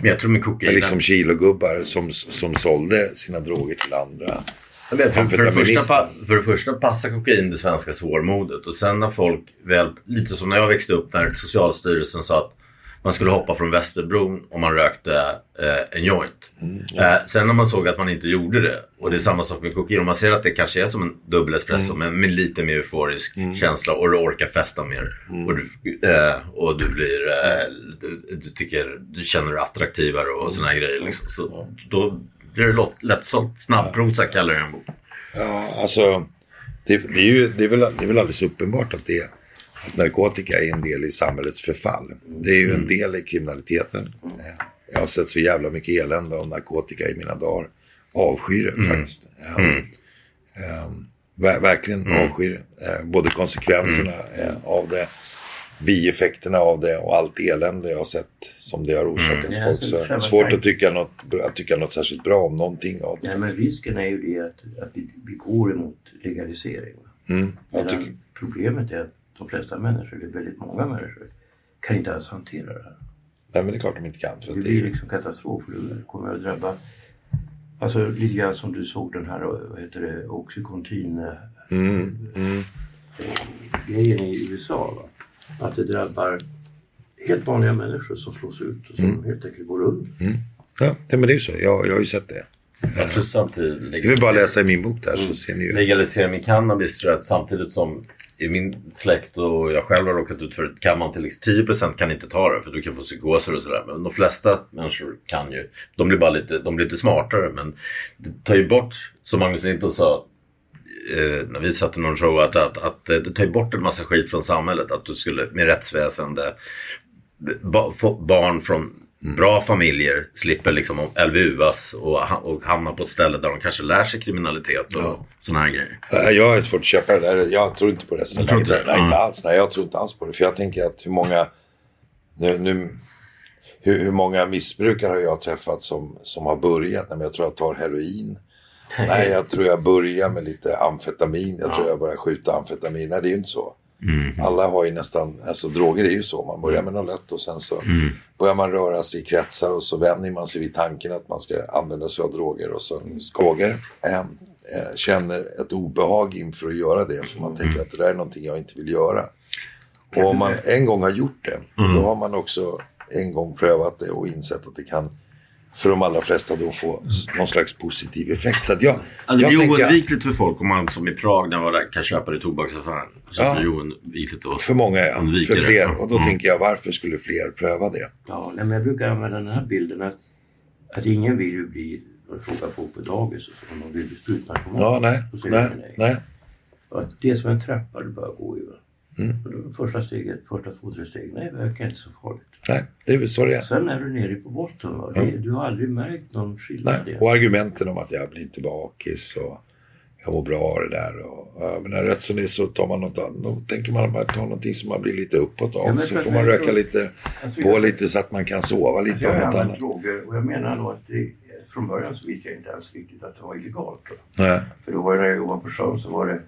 Speaker 1: Men jag tror med kokain...
Speaker 3: Liksom kilogubbar som, som sålde sina droger till andra.
Speaker 1: Jag vet, för, för, det första, för det första passar kokain det svenska svårmodet. Och sen när folk väl, lite som när jag växte upp när Socialstyrelsen sa att man skulle hoppa från Västerbron om man rökte eh, en joint. eh, sen när man såg att man inte gjorde det. Och det är samma sak med kokain. Om man ser att det kanske är som en dubbel espresso men med lite mer euforisk känsla och du orkar festa mer. Och, du, eh, och du blir, eh, du, du tycker, du känner dig attraktivare och såna här grejer. Liksom. Så då blir det lätt- lättsålt. Snabbprosa kallar jag en bok.
Speaker 3: Ja, alltså. Det, det, är ju, det, är väl, det är väl alldeles uppenbart att, det, att narkotika är en del i samhällets förfall. Det är ju en del i kriminaliteten. Eh, Jag har sett så jävla mycket elände av narkotika i mina dagar. Avskyr det faktiskt. Ja. Eh, ver- verkligen avskyr det. Eh, både konsekvenserna eh, av det bieffekterna av det och allt elände jag har sett som det har orsakat
Speaker 2: Mm.
Speaker 3: Folk.
Speaker 2: så
Speaker 3: Så
Speaker 2: själva
Speaker 3: svårt att tycka, något, att tycka något särskilt bra om någonting av det.
Speaker 2: Nej, men risken är ju det att, att vi, vi går emot legalisering.
Speaker 3: Mm, jag tycker,
Speaker 2: Problemet är att de flesta människor, det är väldigt många människor, kan inte alls hantera det här.
Speaker 3: nej men det är klart de inte kan. För
Speaker 2: Det
Speaker 3: det är
Speaker 2: blir liksom katastrof. för Det kommer att drabba, alltså lite grann som du såg den här, vad heter det, Oxycontin eh,
Speaker 3: mm, mm,
Speaker 2: grejen i USA. Va? Att det drabbar helt vanliga människor som slås ut och som
Speaker 3: Mm.
Speaker 2: helt enkelt går under.
Speaker 3: ja, nej, men det är ju så. Jag, jag har ju sett det.
Speaker 1: Plus samtidigt
Speaker 3: Det är väl bara läsa i min bok där så ser ni ju.
Speaker 1: legalisera min cannabis tror jag att samtidigt som i min släkt och jag själv har råkat ut för det kan man till liksom exempel 10% kan inte ta det för du kan få psykoser och sådär. Men de flesta människor kan ju. De blir bara lite, de blir lite smartare men det tar ju bort, som Magnus Linton sa eh, när vi satt i någon show att, att, att eh, det tar ju bort en massa skit från samhället. Att du skulle med rättsväsende ba, få barn från bra familjer slipper liksom LVUas och, och hamna på ett ställe där de kanske lär sig kriminalitet och
Speaker 3: Ja.
Speaker 1: sådana här grejer.
Speaker 3: Jag har svårt att köpa det där. Jag tror inte på
Speaker 1: inte det?
Speaker 3: Nej, inte
Speaker 1: Mm.
Speaker 3: alls. Nej, jag tror inte alls på det. För jag tänker att hur många... Nu, nu, hur, hur många missbrukare har jag träffat som, som har börjat? Nej, men jag tror jag tar heroin. Nej, jag tror jag börjar med lite amfetamin. Jag tror jag börjar skjuta amfetamin. Nej, det är ju inte så. Alla har ju nästan, alltså droger är ju så. Man börjar med något lätt och sen så börjar man röra sig i kretsar och så vänjer man sig vid tanken att man ska använda sig av droger. Och så droger eh, eh, känner ett obehag inför att göra det. För man tänker att det där är någonting jag inte vill göra. Och om man en gång har gjort det, då har man också en gång prövat det och insett att det kan för de allra flesta då få någon slags positiv effekt. Så att jag,
Speaker 1: Alltså, det
Speaker 3: jag
Speaker 1: blir
Speaker 3: tänker,
Speaker 1: oundvikligt för folk om man som i Prag när man kan köpa det i tobaksaffären. Så
Speaker 3: Ja.
Speaker 1: blir det oundvikligt att
Speaker 3: för många ja, för
Speaker 1: det.
Speaker 3: fler. Och då
Speaker 1: Mm.
Speaker 3: tänker jag varför skulle fler pröva det?
Speaker 2: Ja, men jag brukar använda den här bilden att, att ingen vill ju bli, och fråga folk på dagis om de vill bli sprutnarkoman.
Speaker 3: Ja, nej, nej,
Speaker 2: nej.
Speaker 3: nej.
Speaker 2: Och att det är som en trappa du börjar gå i. va.
Speaker 3: Mm.
Speaker 2: Första steget, första två, tre steg, nej det verkar inte så farligt.
Speaker 3: Nej, det är väl så det är.
Speaker 2: Sen är du nere på botten. Va? Det, du har aldrig märkt någon skillnad.
Speaker 3: Nej. Och argumenten om att jag blir inte bakis och jag mår bra av det där. Och, men när rätt som det är så tar man något annat. Då tänker man bara ta någonting som man blir lite uppåt av.
Speaker 2: Ja,
Speaker 3: så får man röka lite
Speaker 2: Alltså,
Speaker 3: på
Speaker 2: jag-
Speaker 3: lite så att man kan sova lite
Speaker 2: Jag
Speaker 3: av något annat.
Speaker 2: droger och jag menar nog att det, från början så visste jag inte ens riktigt att det var illegalt. Då.
Speaker 3: Nej.
Speaker 2: För då var det när jag jobbade på sjön så var det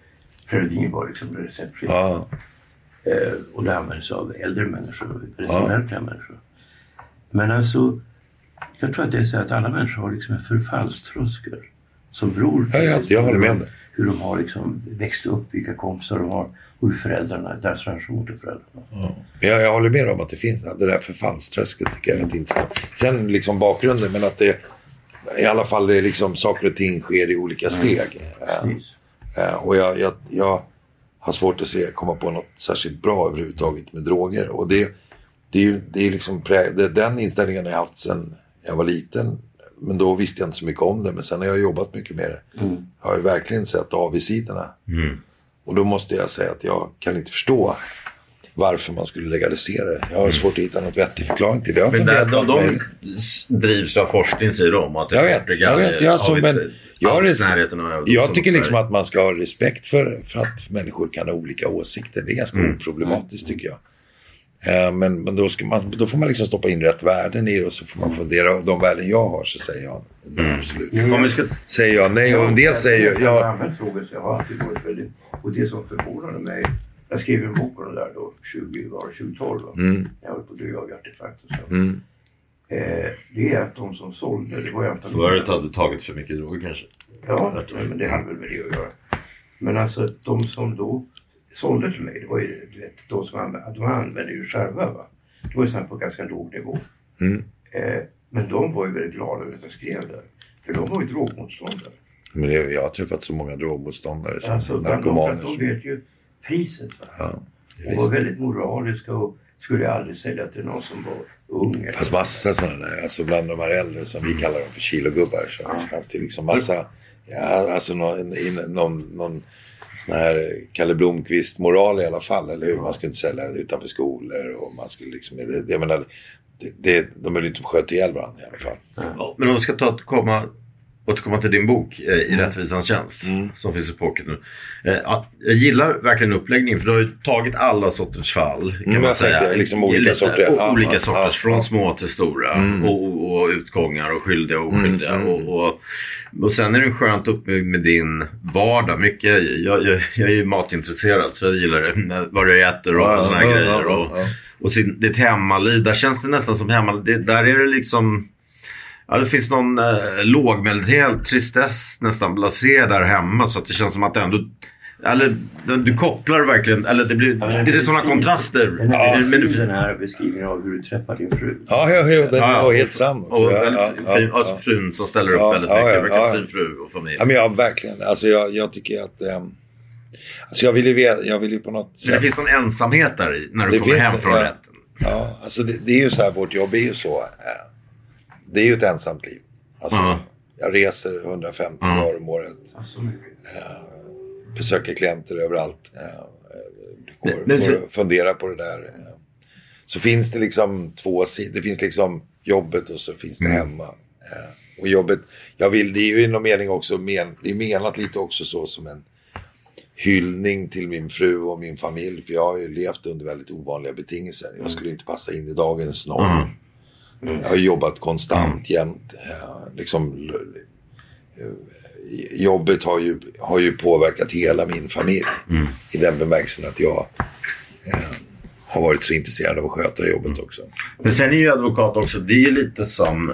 Speaker 2: Preludin var liksom receptfritt.
Speaker 3: Ja,
Speaker 2: och det användes av äldre människor, väldigt
Speaker 3: Ja.
Speaker 2: människor. Men alltså, jag tror att det är så att alla människor har liksom en förfallströskel som beror
Speaker 3: Ja, ja, jag håller med
Speaker 2: hur de har liksom växt upp, vilka kompisar de har och hur föräldrarna, deras relation till föräldrarna.
Speaker 3: Men Jag, jag håller med om att det finns. Det där förfallströsket tycker jag är intressant. Sen liksom bakgrunden, men att det i alla fall det är liksom saker och ting sker i olika steg. Eh,
Speaker 2: Precis.
Speaker 3: Eh, och jag, jag, jag har svårt att se, komma på något särskilt bra överhuvudtaget med droger. Och det, det är det är liksom det, den inställningen har jag haft sedan jag var liten. Men då visste jag inte så mycket om det. Men sen har jag jobbat mycket med det.
Speaker 2: Mm.
Speaker 3: Jag har ju verkligen sett avigsidorna. Och då måste jag säga att jag kan inte förstå varför man skulle legalisera det. Jag har svårt att hitta något vettig förklaring till det.
Speaker 1: Men där, de, de drivs av forskning säger de. Att det
Speaker 3: Jag vet, jag vet. Jag, men,
Speaker 1: inte
Speaker 3: jag, har
Speaker 1: av
Speaker 3: jag tycker liksom att man ska ha respekt för, för att människor kan ha olika åsikter. Det är ganska
Speaker 1: Mm.
Speaker 3: oproblematiskt tycker jag. Eh, Men, men då, ska man, då får man liksom stoppa in rätt värden i det och så får man fundera. Och de värden jag har så säger jag
Speaker 1: Mm.
Speaker 3: absolut.
Speaker 1: Om vi ska...
Speaker 3: Säger jag nej och en del säger
Speaker 2: jag... Jag har droger så jag har alltid varit väldigt... Och det som förvånade mig... Jag skrev en bok om det där då, 20, var det 2012. va?
Speaker 3: Mm,
Speaker 2: Jag höll på att dö av hjärtinfarkt och så.
Speaker 3: mm.
Speaker 2: Eh, det är att de som sålde, det var ju antagligen...
Speaker 1: Förut hade tagit för mycket droger kanske.
Speaker 2: Ja, nej, men det hade väl med det att göra. Men alltså de som då sålde till mig, det var ju du vet, de som använde, de använde ju själva. Va? Det var ju sådana på ganska låg nivå.
Speaker 3: Mm.
Speaker 2: Eh, men de var ju väldigt glada över att jag skrev det. För de var ju drogmotståndare.
Speaker 3: Men det, jag har träffat så många drogmotståndare som
Speaker 2: Alltså,
Speaker 3: narkomaner.
Speaker 2: att de vet ju priset. Va?
Speaker 3: Ja,
Speaker 2: Och var väldigt moraliska och skulle aldrig sälja till någon som var ung. eller-
Speaker 3: Fast massa sådana där, alltså bland de här äldre som vi kallar dem för kilogubbar så, så fanns det liksom massa, ja alltså någon, någon, någon sån här Kalle Blomqvist-moral i alla fall, eller hur? Man skulle inte sälja utanför skolor och man skulle liksom, det, det, jag menar, det, det, de höll inte på att sköta ihjäl varandra i alla fall.
Speaker 1: Ja, men om vi ska ta, komma återkomma till din bok eh, I rättvisans tjänst som finns i pocket nu. Eh, att, jag gillar verkligen uppläggningen för du har ju tagit alla sorters fall. Kan
Speaker 3: Mm,
Speaker 1: man säga.
Speaker 3: tänkte liksom olika
Speaker 1: Lite-
Speaker 3: sorter.
Speaker 1: o-
Speaker 3: Ja,
Speaker 1: olika sorters,
Speaker 3: Mm.
Speaker 1: från
Speaker 3: ja.
Speaker 1: små till stora. Och, och, och utgångar och skyldiga och oskyldiga.
Speaker 3: Mm,
Speaker 1: Och, och, och sen är det skönt upp med, din vardag. Mycket, jag, jag, jag är ju matintresserad så jag gillar det. Vad du äter och
Speaker 3: Ja,
Speaker 1: sådana
Speaker 3: ja,
Speaker 1: grejer.
Speaker 3: ja, ja,
Speaker 1: och, och sin, ditt hemmaliv, där känns det nästan som hemmaliv. Det, där är det liksom... Ja, det finns någon eh, lågmäldhet, tristess, nästan blasé där hemma. Så att det känns som att det ändå... Eller du kopplar verkligen, eller det blir... är det sådana kontraster?
Speaker 2: Den här,
Speaker 1: Men du-
Speaker 2: den här beskrivningen av hur du träffar din fru.
Speaker 3: Ja, ja, ja, den
Speaker 1: Ja,
Speaker 3: var
Speaker 1: ja.
Speaker 3: helt sann också.
Speaker 1: Och
Speaker 3: Ja, ja, ja,
Speaker 1: fin,
Speaker 3: ja.
Speaker 1: alltså frun som ställer upp
Speaker 3: Ja,
Speaker 1: väldigt
Speaker 3: ja,
Speaker 1: mycket.
Speaker 3: ja,
Speaker 1: Verkar
Speaker 3: ja.
Speaker 1: fin fru och familj.
Speaker 3: Ja, men ja, verkligen. Alltså jag, jag tycker att... ehm, alltså jag vill ju veta, jag vill ju på något
Speaker 1: Men
Speaker 3: sätt...
Speaker 1: det finns någon ensamhet där i, när du
Speaker 3: Det
Speaker 1: kommer hem från
Speaker 3: ja.
Speaker 1: rätten.
Speaker 3: Ja, alltså det, det är ju så här, vårt jobb är ju så. eh, Det är ju ett ensamt liv. Alltså,
Speaker 1: Ja.
Speaker 3: Jag reser 150
Speaker 1: Ja.
Speaker 3: dagar om året.
Speaker 2: Mycket.
Speaker 3: Besöker klienter överallt. eh, Går,
Speaker 1: Men- men
Speaker 3: går funderar på det där. eh. Så finns det liksom två sidor. Det finns liksom jobbet och så finns det
Speaker 1: Mm.
Speaker 3: hemma. Eh, Och jobbet, jag vill, det är ju i någon mening också, men, det är menat lite också så som en hyllning till min fru och min familj. För jag har ju levt under väldigt ovanliga betingelser. Jag skulle inte passa in i dagens norm.
Speaker 1: Mm.
Speaker 3: Jag har jobbat konstant jämt. Eh, liksom, eh, jobbet har ju, har ju påverkat hela min familj.
Speaker 1: Mm.
Speaker 3: I den bemärkelsen att jag eh, har varit så intresserad av att sköta jobbet också.
Speaker 1: Men sen är ju advokat också, det är ju lite som...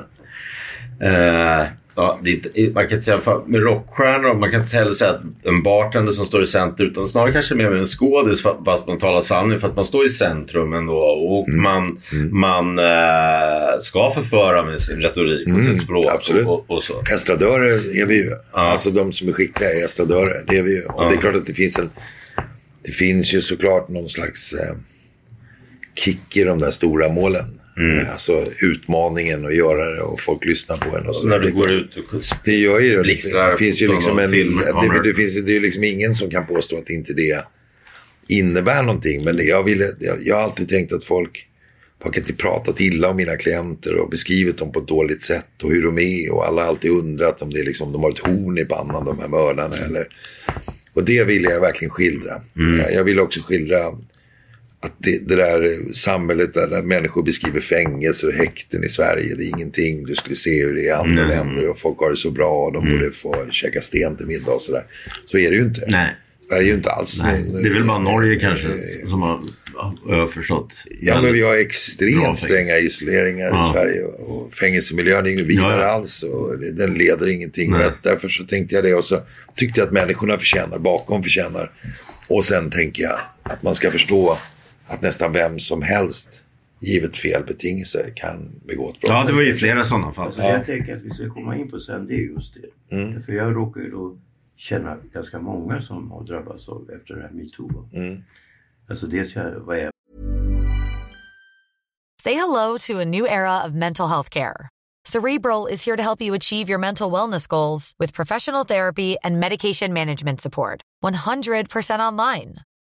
Speaker 1: Eh, ja, det man kan inte jämföra med rockstjärnor. Man kan inte heller säga att en bartender som står i centrum. Utan snarare kanske mer med en skådis fast man talar sanning. För att man står i centrum ändå. Och
Speaker 3: Mm.
Speaker 1: man, man eh, ska förföra med sin retorik och sitt språk.
Speaker 3: Mm. absolut.
Speaker 1: Och, och, och så.
Speaker 3: Estradörer är vi ju. Alltså de som är skickliga är estradörer. Det är vi ju. Och det är klart att det finns en... Det finns ju såklart någon slags eh, kick i de där stora målen. Eh, Alltså utmaningen att göra det och folk lyssnar på en. Och så
Speaker 1: när du går ut och
Speaker 3: Det gör ju det. Det finns ju liksom en... det, det, finns, det är liksom ingen som kan påstå att inte det innebär någonting. Men jag, ville, jag, jag har alltid tänkt att folk... Har inte pratat illa om mina klienter och beskrivit dem på ett dåligt sätt och hur de är. Och alla har alltid undrat om det är liksom, de har ett horn i pannan, de här mördarna. Eller... Och det ville jag verkligen skildra. Jag, jag ville också skildra att det, det där samhället där, människor beskriver fängelser och häkten i Sverige. Det är ingenting. Du skulle se hur det är i andra
Speaker 1: Mm.
Speaker 3: länder och folk har det så bra och de borde få käka sten till middag och sådär. Så är det ju inte.
Speaker 1: Nej.
Speaker 3: Sverige är ju inte alls
Speaker 1: Nej, det är väl bara Norge kanske som har, ja, jag har förstått.
Speaker 3: Ja, men vi har extremt stränga isoleringar
Speaker 1: Ja.
Speaker 3: i Sverige. Och fängelsemiljön är ingen vidare
Speaker 1: Ja,
Speaker 3: alls. Och det- den leder ingenting.
Speaker 1: Nej.
Speaker 3: Därför så tänkte jag det. Och så tyckte jag att människorna förtjänar, bakom förtjänar. Och sen tänker jag att man ska förstå att nästan vem som helst, givet fel betingelser, kan begå ett brott.
Speaker 1: Ja, det var ju flera sådana fall.
Speaker 2: Alltså, Det jag tänker att vi ska komma in på sen, det är just det.
Speaker 3: Mm.
Speaker 2: För jag råkar ju då känna ganska många som har drabbats av efter det här metoo.
Speaker 3: Mm.
Speaker 2: Alltså dels jag, vad är
Speaker 4: Say hello to a new era of mental health care. Cerebral is here to help you achieve your mental wellness goals with professional therapy and medication management support. 100% online.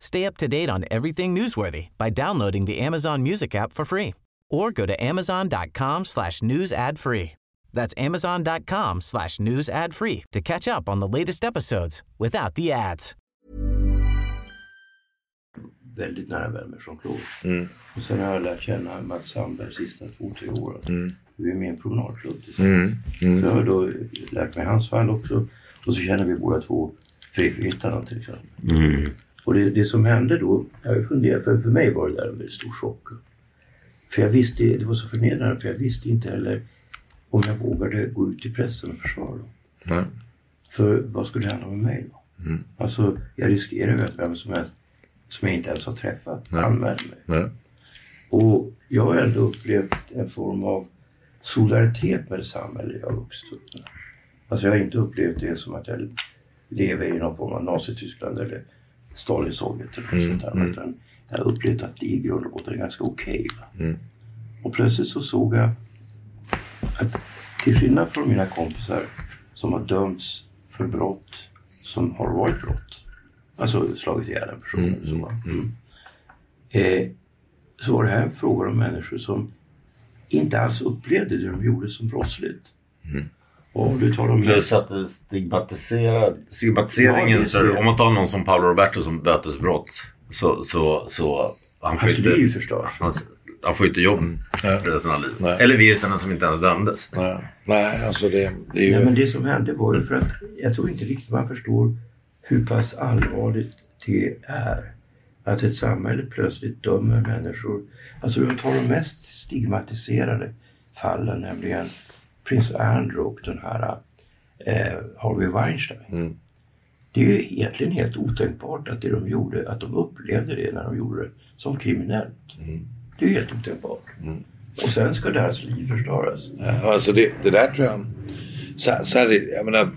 Speaker 5: Stay up to date on everything newsworthy by downloading the Amazon Music app for free or go to amazon.com slash news ad free. That's amazon.com slash news ad free to catch up on the latest episodes without the ads.
Speaker 2: väldigt nära vän med Jean-Claude.
Speaker 3: Mm.
Speaker 2: Och sen har jag lärt känna Mats Sandberg sista två, tre åren. Vi är med i en promenadklubb tillsammans.
Speaker 3: Mm.
Speaker 2: Så jag har då lärt mig hans fall också. Och så känner vi båda två Fredrik Virtanen till exempel.
Speaker 1: Mm.
Speaker 2: Och det, det som hände då, jag funderar, för, för mig var det där en väldigt stor chock. För jag visste, det var så förnedrande för jag visste inte heller om jag vågade gå ut i pressen och försvara dem.
Speaker 3: Nej.
Speaker 2: För vad skulle hända med mig då?
Speaker 3: Mm.
Speaker 2: Alltså jag riskerar ju att vem som helst som jag inte ens har träffat
Speaker 3: Nej.
Speaker 2: anmäler mig.
Speaker 3: Nej.
Speaker 2: Och jag har ändå upplevt en form av solidaritet med det samhälle jag har vuxit upp med. Alltså jag har inte upplevt det som att jag lever i någon form av Nazityskland eller Stalin-Sovjet eller något
Speaker 3: Mm,
Speaker 2: sånt där. Utan jag har upplevt att det i grund och botten är ganska okej. va.
Speaker 3: Mm.
Speaker 2: och plötsligt så såg jag att till skillnad från mina kompisar som har dömts för brott som har varit brott. Alltså slagit ihjäl en person. eller så, va. Mm. Eh, så var det här frågor om människor som inte alls upplevde det de gjorde som brottsligt. Och du talar om
Speaker 1: Plus att det stigmatiserar, stigmatiseringen,
Speaker 2: Ja,
Speaker 1: om man tar någon som Paolo Roberto som bötesbrott så, så, så han får
Speaker 2: Hans
Speaker 1: inte,
Speaker 2: liv förstörs.
Speaker 1: han, han får inte jobb för resten av livet.
Speaker 3: Nej.
Speaker 1: Eller Virtanen som inte ens dömdes.
Speaker 3: Nej. Nej, alltså det, det är ju...
Speaker 2: Nej, men det som hände var ju för att jag tror inte riktigt man förstår hur pass allvarligt det är. Att ett samhälle plötsligt dömer människor. Alltså de tar de mest stigmatiserade fallen, nämligen prins Andrew och den här eh, Harvey Weinstein.
Speaker 3: Mm.
Speaker 2: Det är ju egentligen helt otänkbart att det de gjorde, att de upplevde det när de gjorde det som kriminellt. Det är ju helt otänkbart. Och sen ska deras liv förstöras.
Speaker 3: Ja, alltså det, det där tror jag... Så, så här, är- jag menar... eh,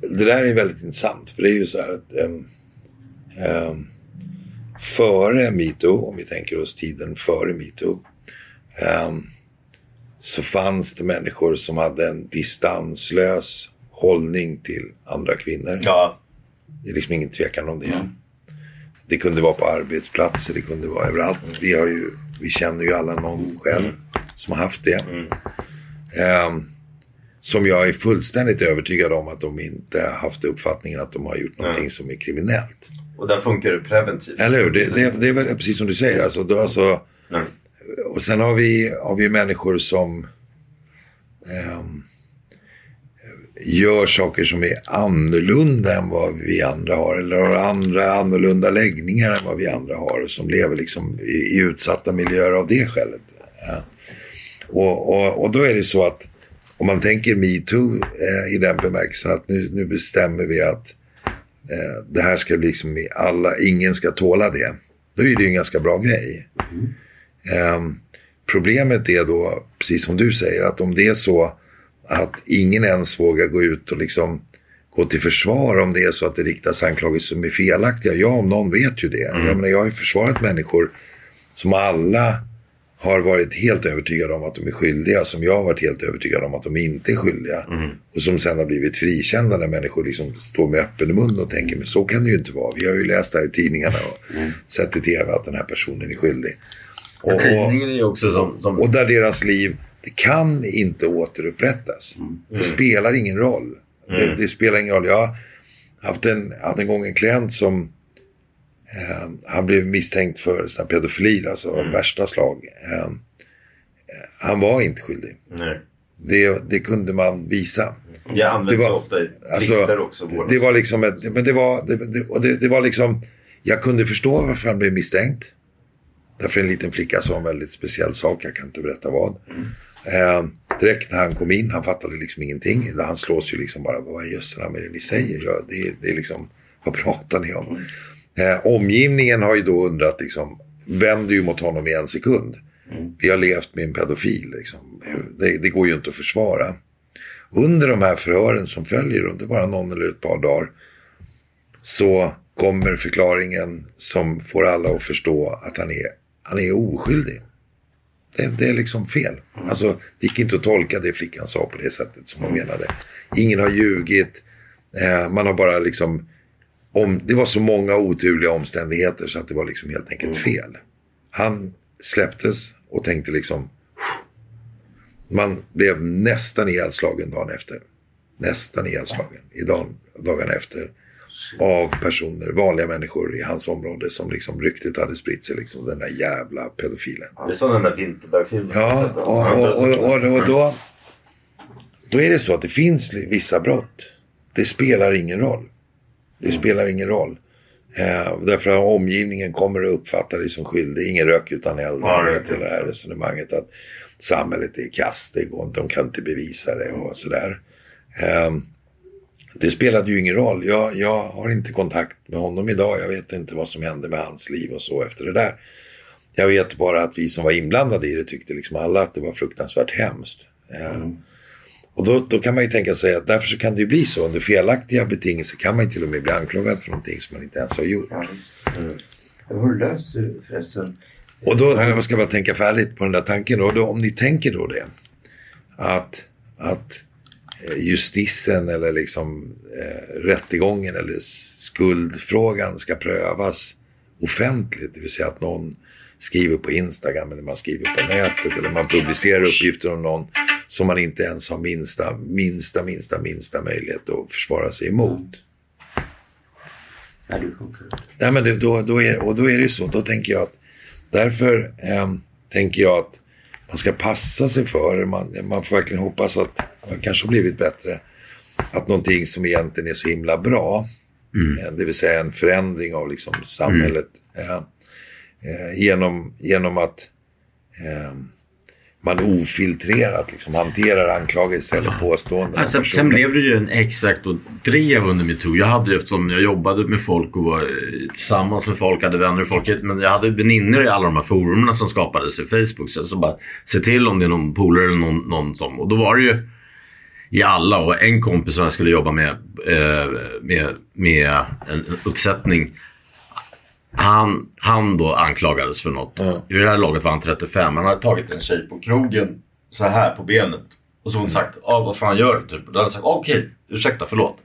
Speaker 3: Det där är väldigt intressant. För det är ju så här att... ehm, ehm, före metoo, om vi tänker oss tiden före metoo. ehm, så fanns det människor som hade en distanslös hållning till andra kvinnor.
Speaker 1: Ja,
Speaker 3: Det är liksom ingen tvekan om det. Det kunde vara på arbetsplatser, det kunde vara överallt. Vi, har ju, vi känner ju alla någon själv som har haft det. Ehm, som jag är fullständigt övertygad om att de inte har haft uppfattningen att de har gjort någonting som är kriminellt.
Speaker 1: och där funkar det preventivt.
Speaker 3: Eller hur? Det, det, det är väl precis som du säger. Alltså, då, alltså,
Speaker 1: Nej
Speaker 3: och sen har vi, har vi människor som ehm, gör saker som är annorlunda än vad vi andra har. Eller har andra annorlunda läggningar än vad vi andra har. Som lever liksom i, i utsatta miljöer av det skälet. Ja. Och, och, och då är det så att om man tänker metoo eh, i den bemärkelsen att nu, nu bestämmer vi att eh, det här ska bli liksom i alla, ingen ska tåla det. Då är det ju en ganska bra grej. Mm problemet är då, precis som du säger, att om det är så att ingen ens vågar gå ut och liksom gå till försvar om det är så att det riktas anklagelser som är felaktiga. Jag om någon vet ju det. Jag, menar, jag har ju försvarat människor som alla har varit helt övertygade om att de är skyldiga. Som jag har varit helt övertygad om att de inte är skyldiga. Och som sen har blivit frikända när människor liksom står med öppen mun och tänker men så kan det ju inte vara. Vi har ju läst det här i tidningarna och sett i tv att den här personen är skyldig. Och, och,
Speaker 1: ju också som... som
Speaker 3: och där deras liv, det kan inte återupprättas. Det spelar ingen roll. Det, det spelar ingen roll. Jag har haft en, hade en gång en klient som eh, han blev misstänkt för sån pedofili, alltså av värsta slag. Eh, han var inte skyldig.
Speaker 1: Nej.
Speaker 3: Det, det kunde man visa.
Speaker 1: Det används
Speaker 3: Det var-
Speaker 1: ofta i
Speaker 3: Alltså,
Speaker 1: också.
Speaker 3: det, det var liksom ett, men det var, det, det, det var liksom, jag kunde förstå varför han blev misstänkt. Därför en liten flicka sa en väldigt speciell sak, jag kan inte berätta vad. Eh, direkt när han kom in, han fattade liksom ingenting. Han slås ju liksom bara, vad i jösse namn är det ni säger? Ja, det, det är liksom, vad pratar ni om? Eh, omgivningen har ju då undrat, liksom, vänder ju mot honom i en sekund. Vi har levt med en pedofil, liksom. det, det går ju inte att försvara. Under de här förhören som följer, under bara någon eller ett par dagar, så kommer förklaringen som får alla att förstå att han är, han är oskyldig. Det, det är liksom fel. Alltså, det gick inte att tolka det flickan sa på det sättet som hon menade. Ingen har ljugit. Eh, man har bara liksom... Om, det var så många oturliga omständigheter så att det var liksom helt enkelt fel. Han släpptes och tänkte liksom... Man blev nästan ihjälslagen dagen efter. Nästan ihjälslagen. I dag, dagarna efter. Av personer, vanliga människor i hans område som liksom ryktet hade spritt sig. Liksom, den där jävla pedofilen.
Speaker 1: Det är som den där Vinterberg-filmen.
Speaker 3: Ja, och, och, och, och, då, då är det så att det finns vissa brott. Det spelar ingen roll. Det spelar ingen roll. Eh, därför att omgivningen kommer att uppfatta dig som skyldig. Ingen rök utan eld.
Speaker 1: Ja,
Speaker 3: vet det här resonemanget att samhället är kast, det går inte, de kan inte bevisa det och sådär. Eh, det spelade ju ingen roll. Jag, jag har inte kontakt med honom idag. Jag vet inte vad som hände med hans liv och så efter det där. Jag vet bara att vi som var inblandade i det tyckte liksom alla att det var fruktansvärt hemskt. Eh, Och då, då kan man ju tänka sig att därför så kan det ju bli så. Under felaktiga betingelser kan man ju till och med bli anklagad för någonting som man inte ens har gjort.
Speaker 2: Ja, visst. Hur har du förresten?
Speaker 3: Och då, jag ska bara tänka färdigt på den där tanken. Och då, om ni tänker då det. Att, att eh, justisen eller liksom eh, rättegången eller skuldfrågan ska prövas offentligt. Det vill säga att någon skriver på Instagram eller man skriver på nätet eller man publicerar uppgifter om någon som man inte ens har minsta, minsta, minsta, minsta möjlighet att försvara sig emot.
Speaker 2: Nej, du funkar.
Speaker 3: Nej, men det, då, då är, och då är det så. Då tänker jag att därför ehm, tänker jag att man ska passa sig för. Man, man får verkligen hoppas att kanske har blivit bättre. Att någonting som egentligen är så himla bra. eh, Det vill säga en förändring av liksom samhället. eh, eh, genom, genom att ehm, man ofiltrerat liksom hanterar anklagelser eller påståenden.
Speaker 1: Alltså, sen blev det ju en exakt och drev under metoo. Jag hade ju eftersom jag jobbade med folk och var eh, tillsammans med folk, hade vänner och folk. Men jag hade väninnor i alla de här forumen som skapades i Facebook. Så, så bara se till om det är någon polare eller någon, någon som. Och då var det ju i alla och en kompis som jag skulle jobba med, eh, med, med en uppsättning. Han, han då anklagades för något.
Speaker 3: Ja.
Speaker 1: I det här laget var han 35. Han hade tagit en tjej på krogen så här på benet. Och så hon sagt, ah, vad fan gör du? Typ. Och då hade han sagt, okej, ursäkta, förlåt.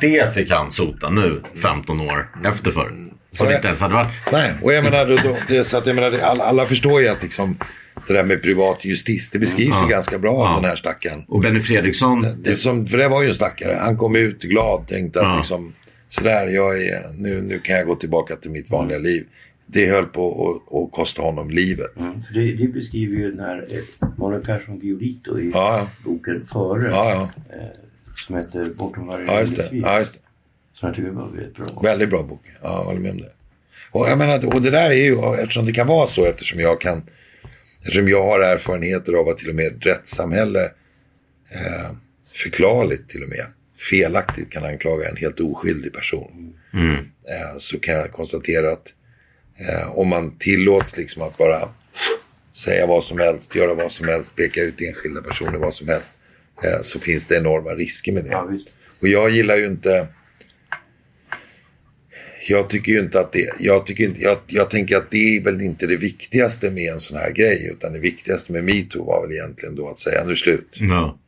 Speaker 1: Det fick han sota nu, 15 år efter för. Som
Speaker 3: Ja,
Speaker 1: inte ens hade varit.
Speaker 3: Nej, och jag menar, då, då, det, så att jag menar alla, alla förstår ju att liksom, det där med privat justis, det beskrivs
Speaker 1: Ja.
Speaker 3: ju ganska bra av
Speaker 1: Ja.
Speaker 3: den här stackaren.
Speaker 1: Och Benny Fredriksson,
Speaker 3: Det som, för det var ju en stackare. Han kom ut glad, tänkte att
Speaker 1: Ja.
Speaker 3: liksom, sådär, jag är, nu, nu kan jag gå tillbaka till mitt vanliga liv. Det höll på att, kosta honom livet.
Speaker 2: Mm, för det, det beskriver ju den här eh, Malin Persson Giolito i
Speaker 3: Ja, ja.
Speaker 2: boken Före.
Speaker 3: Ja, ja.
Speaker 2: Som heter Bortom varje
Speaker 3: Ja, just det. Ja, just det.
Speaker 2: Som jag tycker var väldigt bra.
Speaker 3: Väldigt bra bok. Ja, jag håller med om det. Och, jag menar, och det där är ju, eftersom det kan vara så, eftersom jag kan, eftersom jag har erfarenheter av att till och med ett rättssamhälle eh, förklarligt till och med, felaktigt kan anklaga en helt oskyldig person.
Speaker 1: mm,
Speaker 3: Eh, så kan jag konstatera att eh, om man tillåts liksom att bara säga vad som helst, göra vad som helst, peka ut enskilda personer, vad som helst, eh, så finns det enorma risker med det. Och jag gillar ju inte... Jag tycker ju inte att det... Jag, tycker inte, jag, jag tänker att det är väl inte det viktigaste med en sån här grej. Utan det viktigaste med metoo var väl egentligen då att säga nu är det slut.
Speaker 1: ja.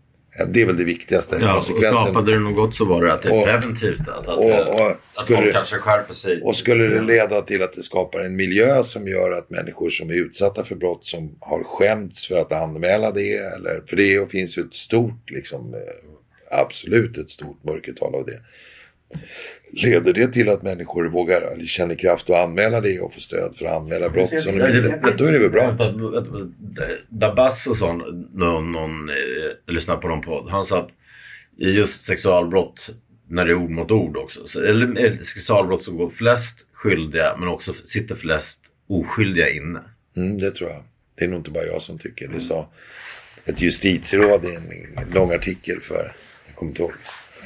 Speaker 3: Det är väl det viktigaste.
Speaker 1: Ja, och skapade det något gott så var det att det är
Speaker 3: Och-
Speaker 1: preventivt. Att, att,
Speaker 3: och- och
Speaker 1: att
Speaker 3: skulle
Speaker 1: folk kanske skärper sig.
Speaker 3: Och skulle det leda till att det skapar en miljö som gör att människor som är utsatta för brott som har skämts för att anmäla det. Eller, för det finns ju ett stort, liksom, eh, absolut ett stort mörkertal av det. Leder det till att människor vågar, känner kraft att anmäla det och få stöd för att anmäla brott som de inte... Då är det väl bra.
Speaker 1: Dabas och sån, någon, någon eh, lyssnade på någon podd. Han sa att i just sexualbrott, när det är ord mot ord också. Så, eller eh, sexualbrott så går flest skyldiga men också sitter flest oskyldiga inne.
Speaker 3: Mm, det tror jag. Det är nog inte bara jag som tycker. Det sa ett justitieråd i en lång artikel för, jag kommer inte ihåg.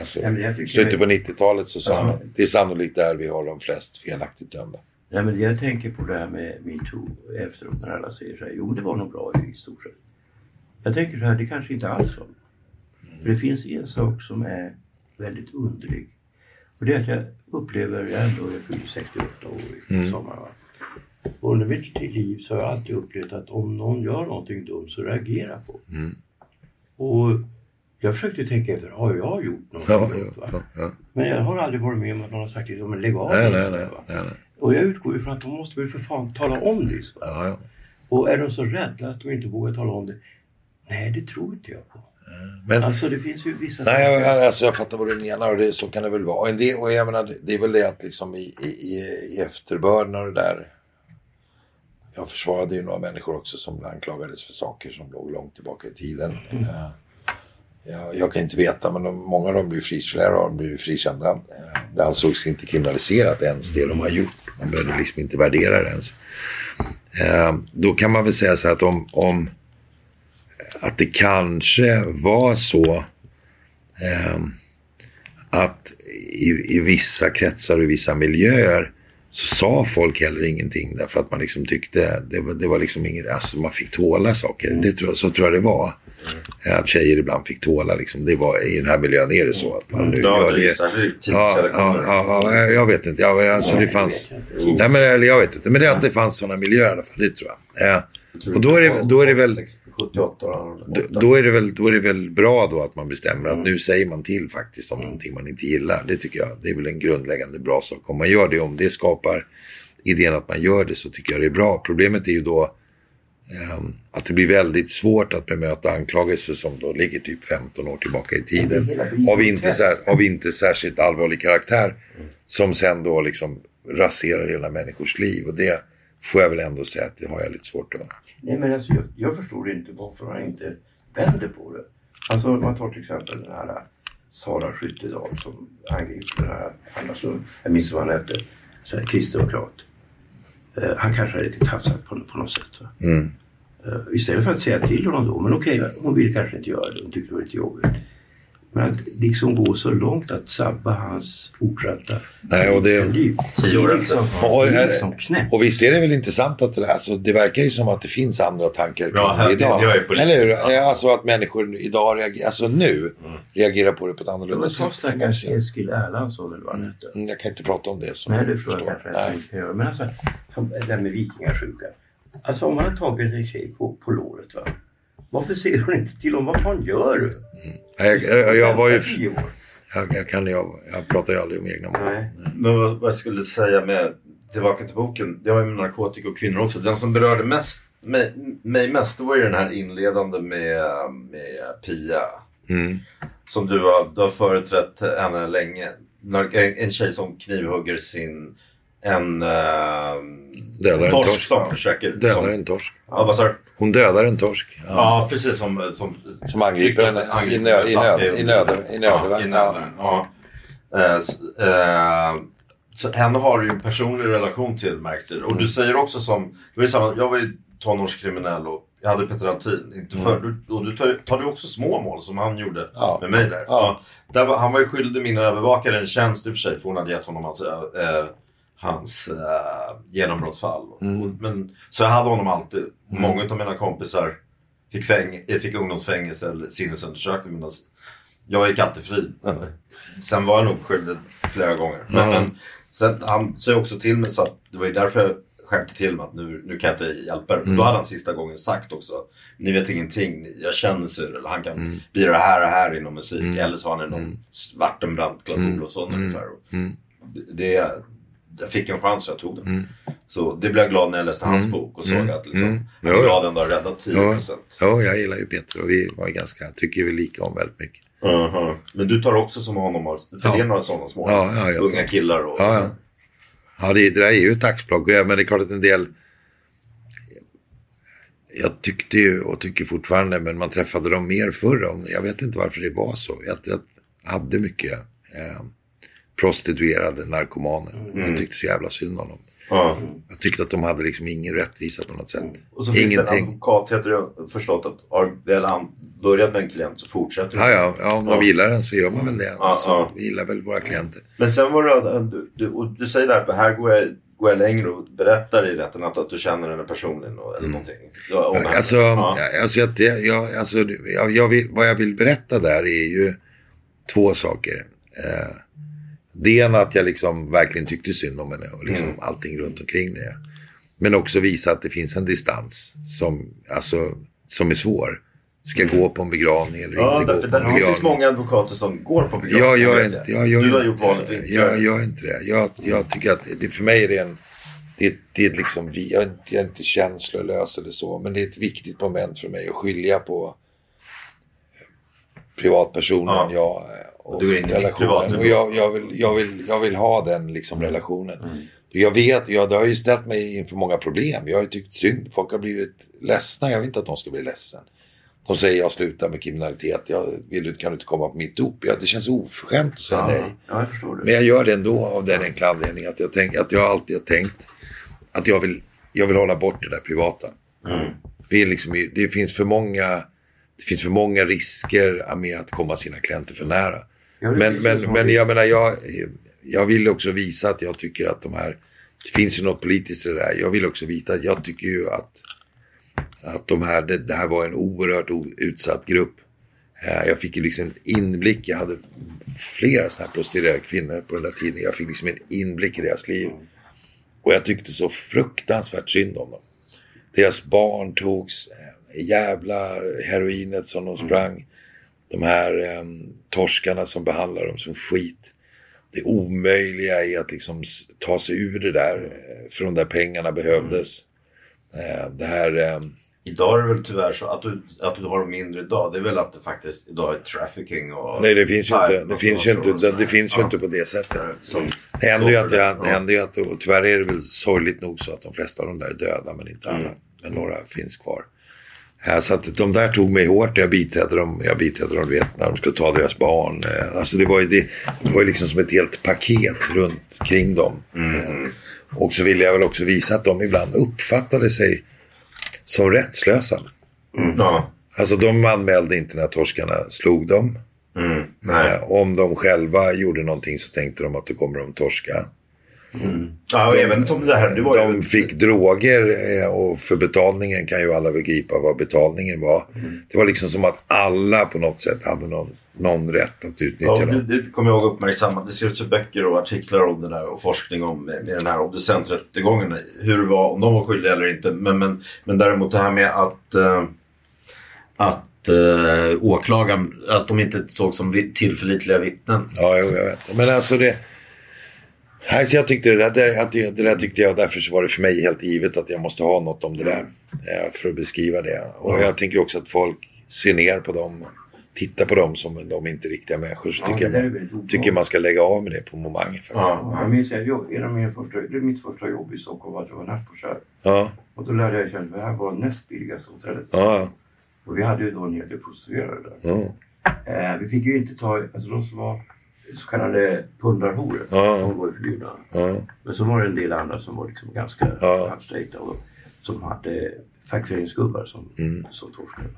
Speaker 3: Alltså,
Speaker 2: Ja,
Speaker 3: slutet på 90-talet så sa han att det är sannolikt där vi har de flest felaktigt dömda.
Speaker 2: Nej, men jag tänker på det här med metoo efteråt när alla säger så här. Jo, det var nog bra i stort sett. Jag tänker så här, det kanske inte alls var. För det finns en sak som är väldigt underlig. Och det är att jag upplever, jag ändå jag fyller 68 år i
Speaker 3: Mm.
Speaker 2: sommar. Va? Och under mitt liv så har jag alltid upplevt att om någon gör någonting dumt så reagerar jag på.
Speaker 3: Mm.
Speaker 2: Och jag försökte tänka efter, har jag gjort något
Speaker 3: Ja, ja, ja.
Speaker 2: Men jag har aldrig varit med om att någon har sagt liksom, men lägg av
Speaker 3: Nej, nej,
Speaker 2: det
Speaker 3: nej. nej.
Speaker 2: Och jag utgår ifrån att de måste väl för fan tala om det. Och är de så rädda att de inte vågar tala om det? Nej, det tror inte jag på.
Speaker 3: Men
Speaker 2: Alltså det finns ju vissa...
Speaker 3: nej, jag, alltså, jag fattar vad du menar och det, så kan det väl vara. Och, en del, och jag menar, det är väl det att liksom i, i, i- efterbörden och det där. Jag försvarade ju några människor också som anklagades för saker som låg långt tillbaka i tiden. Eh, Ja, jag kan inte veta, men de, många av dem blir av dem blir frikända. Eh, Det ansågs inte kriminaliserat ens det de har gjort. Man behövde liksom inte värdera det ens. Eh, Då kan man väl säga så att om, om att det kanske var så eh, att i, i vissa kretsar och i vissa miljöer så sa folk heller ingenting därför att man liksom tyckte det var, det var liksom inget, alltså man fick tåla saker. Det tror så tror jag det var. Att tjejer ibland fick tåla liksom. Det var, I den här miljön är det så att man nu
Speaker 1: Ja,
Speaker 3: gör
Speaker 1: det
Speaker 3: det. Ja, ja, ja, ja, jag vet inte. Ja, alltså det fanns... Nej, men eller jag vet inte. Men det är att det fanns sådana miljöer i alla fall. Det tror jag. Eh, och då är det, då är det väl...
Speaker 1: 78
Speaker 3: Då, då, är det väl, då är det väl bra då att man bestämmer att nu säger man till faktiskt om någonting man inte gillar. Det tycker jag. Det är väl en grundläggande bra sak. Om man gör det, om det skapar idén att man gör det så tycker jag det är bra. Problemet är ju då att det blir väldigt svårt att bemöta anklagelser som då ligger typ 15 år tillbaka i tiden. Av inte, av inte särskilt allvarlig karaktär. Som sen då liksom raserar hela människors liv. Och det får jag väl ändå säga att det har jag lite svårt att...
Speaker 2: Nej men alltså jag, jag förstår inte varför han inte vänder på det. Alltså om man tar till exempel den här Sara Skyttedal som angriper den här Anna Sund. Jag minns vad han hette. Kristdemokrat. Eh, han kanske hade lite tafsat på, på något sätt. Va?
Speaker 3: Mm.
Speaker 2: Eh, istället för att säga till honom då. Men okej, hon vill kanske inte göra det. Hon tyckte det var lite jobbigt. Men att liksom gå så långt att sabba hans fortsatta
Speaker 3: Nej, och det-
Speaker 2: liv. Det är liksom,
Speaker 3: Ja,
Speaker 2: det är
Speaker 3: eh,
Speaker 2: liksom knäppt.
Speaker 3: Och visst är det väl intressant att det, där, alltså, det verkar ju som att det finns andra tankar
Speaker 1: Ja,
Speaker 3: det
Speaker 1: det-
Speaker 3: idag.
Speaker 1: det politiskt,
Speaker 3: Eller hur?
Speaker 1: ja.
Speaker 3: Ja, Alltså att människor idag reagerar, alltså nu reagerar på det på ett
Speaker 2: Ja,
Speaker 3: annorlunda
Speaker 2: ta
Speaker 3: sätt.
Speaker 2: stackars Eskil Erlandsson eller vad han hette.
Speaker 3: Mm, Jag kan inte prata om det. Som
Speaker 2: Nej, det
Speaker 3: du
Speaker 2: förstår jag kanske jag inte kan göra. Men alltså, det där med vikingasjuka. Alltså om man har tagit en tjej på, på låret va. Varför ser hon inte till om vad fan gör du?
Speaker 3: Jag, jag, jag var ju... Jag, jag, kan, jag, jag pratar ju aldrig om egna mål.
Speaker 2: Nej.
Speaker 1: Men vad, vad jag skulle säga med, tillbaka till boken, det har ju med narkotika och kvinnor också. Den som berörde mest, mig, mig mest, det var ju den här inledande med, med Pia.
Speaker 3: Mm.
Speaker 1: Som du har, du har företrätt henne länge. En, en tjej som knivhugger sin, en uh,
Speaker 3: Dödar en
Speaker 1: torsk
Speaker 3: torsk.
Speaker 1: som försöker.
Speaker 3: Dödar
Speaker 1: som,
Speaker 3: en torsk.
Speaker 1: Ja, vad sa du?
Speaker 3: Hon dödar en torsk.
Speaker 1: Ja, precis som, som,
Speaker 3: Som angriper henne i nö- i nöd- i nöd- i nödvärn.
Speaker 1: Ja. Ja. Eh, eh, så henne har du ju en personlig relation till märkte. Och
Speaker 3: Mm.
Speaker 1: du säger också som, det var ju samma, jag var ju tonårskriminell och jag hade Peter Altin. Inte för, du, och du tar, tar du också små mål som han gjorde
Speaker 3: Mm. Ja.
Speaker 1: med mig där.
Speaker 3: Ja.
Speaker 1: där var, han var ju skyldig min övervakare en tjänst i och för sig för hon hade gett honom hans, eh, hans eh, genombrottsfall.
Speaker 3: Mm.
Speaker 1: Och, men, så jag hade honom alltid. Många av mina kompisar fick, fäng, eh, fick ungdomsfängelse eller sinnesundersökning medan jag gick alltid fri. Sen var jag nog skyldig flera gånger. Men,
Speaker 3: Mm.
Speaker 1: men sen, han sa också till mig så att det var ju därför jag skärpte till mig att nu, nu kan jag inte hjälpa er. Då hade han sista gången sagt också. Ni vet ingenting. Jag känner Cyril. Han kan bli det här och här inom musik. Eller så har han inom Svartenbrandt, Clas Olovsson ungefär. Och Det, det, jag fick en chans och jag tog den. Så det blev jag glad när jag läste hans bok och såg att liksom,
Speaker 3: Mm.
Speaker 1: jag är glad ändå har räddat 10
Speaker 3: Ja,
Speaker 1: procent.
Speaker 3: ja, jag gillar ju Peter och vi var ganska, tycker vi lika om väldigt mycket.
Speaker 1: Men du tar också som honom, för
Speaker 3: Ja.
Speaker 1: det är några sådana små
Speaker 3: Ja, ja,
Speaker 1: unga killar och,
Speaker 3: Ja, ja. ja det, där är ju ett axplock. Men det är klart att en del... Jag tyckte ju och tycker fortfarande, men man träffade dem mer förr. Jag vet inte varför det var så. Jag, jag hade mycket eh, prostituerade narkomaner. Jag tyckte så jävla synd om dem.
Speaker 1: Ja.
Speaker 3: Jag tyckte att de hade liksom ingen rättvisa på något sätt.
Speaker 1: Och så finns det en advokat, heter jag förstått att har väl börjat med en klient så fortsätter
Speaker 3: Ja, ja, ja, om de
Speaker 1: Ja.
Speaker 3: gillar den så gör man väl det.
Speaker 1: Ja,
Speaker 3: Alltså,
Speaker 1: ja.
Speaker 3: Vi gillar väl våra klienter.
Speaker 1: Men sen var det, du, du, och du säger där, här går jag, går jag längre och berättar i rätten att, att du känner henne personligen och, eller någonting. Ja.
Speaker 3: Mm. Alltså,
Speaker 1: ja.
Speaker 3: alltså, att det, jag, alltså jag, jag vill, vad jag vill berätta där är ju två saker. Eh, det ena att jag liksom verkligen tyckte synd om henne och liksom
Speaker 1: Mm.
Speaker 3: allting runt omkring det. Men också visa att det finns en distans som, alltså, som är svår. Ska gå på en begravning eller
Speaker 1: Ja,
Speaker 3: inte gå på en
Speaker 1: där, det
Speaker 3: begravning.
Speaker 1: finns många advokater som går på begravningar.
Speaker 3: Jag gör inte, jag gör,
Speaker 1: du har gjort valet att inte
Speaker 3: jag,
Speaker 1: det.
Speaker 3: gör inte det. Jag, jag tycker att det, för mig är det en... Det, det är liksom, jag, är inte- jag är inte känslolös eller så, men det är ett viktigt moment för mig att skilja på privatpersonen,
Speaker 1: Ja.
Speaker 3: jag och
Speaker 1: Du är inne i privatliv.
Speaker 3: relationen. Och jag, jag, vill, jag, vill, jag vill ha den liksom relationen. Jag vet, jag, det har ju ställt mig inför många problem. Jag har ju tyckt synd, folk har blivit ledsna. Jag vill inte att de ska bli ledsen. Hon säger jag slutar med kriminalitet. Jag vill, kan du inte komma på mitt dop? Ja, det känns oförskämt att säga
Speaker 2: Ja,
Speaker 3: nej.
Speaker 2: ja, jag det.
Speaker 3: Men jag gör det ändå av den enkla anledningen att jag, tänk, att jag alltid har tänkt att jag vill, jag vill hålla bort det där privata. Det, är liksom, det finns för många det finns för många risker med att komma sina klienter för nära. Men, men, men jag menar, jag, jag vill också visa att jag tycker att de här, det finns ju något politiskt i det där. Jag vill också visa att jag tycker ju att, att de här, det, det här var en oerhört utsatt grupp. Eh, Jag fick ju liksom en inblick, jag hade flera sådana här prostituerade kvinnor på den där tiden. Jag fick liksom en inblick i deras liv. Och jag tyckte så fruktansvärt synd om dem. Deras barn togs, eh, jävla heroinet som de sprang. De här eh, torskarna som behandlar dem som skit. Det omöjliga i att liksom ta sig ur det där, eh, för de där pengarna behövdes. Eh, det här... Eh,
Speaker 1: Idag är det väl tyvärr så att du, att du har mindre idag. Det är väl att det faktiskt idag är trafficking och...
Speaker 3: nej, det finns ju inte, det finns ju inte, det, det finns ju
Speaker 1: ja.
Speaker 3: inte på det sättet.
Speaker 1: Som,
Speaker 3: Det händer ju att, det,
Speaker 1: det.
Speaker 3: det händer ju att, och tyvärr är det väl sorgligt nog så att de flesta av dem där är döda, men inte alla. Men några finns kvar. Ja, så att de där tog mig hårt. Jag biträdde dem, jag biträdde dem, du vet, när de skulle ta deras barn. Eh, Alltså det var ju, det, det var ju liksom som ett helt paket runt kring dem. Eh, Och så ville jag väl också visa att de ibland uppfattade sig som rättslösa.
Speaker 1: Ja.
Speaker 3: Alltså de anmälde inte när torskarna slog dem.
Speaker 1: Mm.
Speaker 3: Eh, Om de själva gjorde någonting så tänkte de att då kommer de torska.
Speaker 1: Ja, och även som det här. Det var
Speaker 3: de
Speaker 1: ju...
Speaker 3: fick droger eh, och för betalningen kan ju alla begripa vad betalningen var.
Speaker 1: Mm.
Speaker 3: Det var liksom som att alla på något sätt hade någon, någon rätt att utnyttja
Speaker 1: Ja, det,
Speaker 3: dem.
Speaker 1: det kommer jag ihåg uppmärksammat. Det skrivs ju böcker och artiklar om det där och forskning om med, med den här obducenträttegången. Hur det var, om de var skyldiga eller inte. Men, men, men däremot det här med att, eh, att eh, åklagaren, att de inte såg som tillförlitliga vittnen.
Speaker 3: Ja, jag vet. Men alltså det... Nej, så jag tyckte det där, det, det, där tyckte jag, därför så var det för mig helt givet att jag måste ha något om det där. eh, För att beskriva det. Och jag tänker också att folk ser ner på dem. Tittar på dem som om de inte är riktiga människor. Så
Speaker 2: Ja,
Speaker 3: tycker, jag tycker man ska lägga av med det på momangen faktiskt.
Speaker 1: Ja.
Speaker 2: Jag minns jag, en av mina första, det är mitt första jobb i Stockholm var att jag var nattportier.
Speaker 3: Ja,
Speaker 2: Och då lärde jag känna att det här var näst billigaste hotellet.
Speaker 3: ja,
Speaker 2: Och vi hade ju då en hel del prostituerade där.
Speaker 3: ja.
Speaker 2: Eh, vi fick ju inte ta, alltså de som var så kallade pundarhoror,
Speaker 3: Ja.
Speaker 2: de var ju förbjudna.
Speaker 3: ja.
Speaker 2: Men så var det en del andra som var liksom ganska
Speaker 3: Ja.
Speaker 2: och som hade fackföreningsgubbar som,
Speaker 3: Mm.
Speaker 2: som torskade.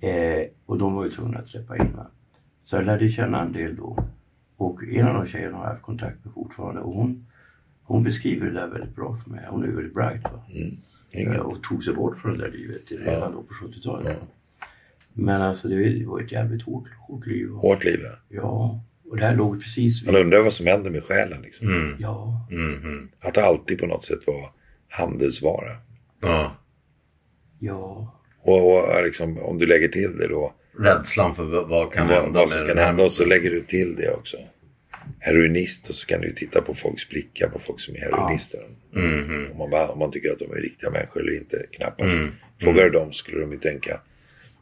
Speaker 2: Eh, och de var ju tvungna att släppa in va. Så jag lärde känna en del då. Och en av de tjejerna har jag haft kontakt med fortfarande och hon, hon beskriver det där väldigt bra för mig. Hon är väldigt bright va.
Speaker 3: Ingen-
Speaker 2: Eh, och tog sig bort från det där livet redan då på 70-talet. Men alltså det var ett jävligt hårt, hårt liv.
Speaker 3: Hårt liv, ja.
Speaker 2: ja, och det här låg precis vid...
Speaker 3: Man undrar vad som händer med själen. Liksom.
Speaker 1: Mm.
Speaker 2: Ja,
Speaker 1: Mhm.
Speaker 3: Att alltid på något sätt var handelsvara.
Speaker 1: Ja.
Speaker 2: ja.
Speaker 3: Och, och liksom, om du lägger till det då.
Speaker 1: Rädslan för vad, kan
Speaker 3: vad,
Speaker 1: hända
Speaker 3: vad som
Speaker 1: med
Speaker 3: kan hända och så lägger du till det också. Heroinist och så kan du titta på folks blickar på folk som är heroinister.
Speaker 1: Mhm.
Speaker 3: Om, man, om man tycker att de är riktiga människor eller inte, knappast.
Speaker 1: Mm.
Speaker 3: Frågar du dem skulle de ju tänka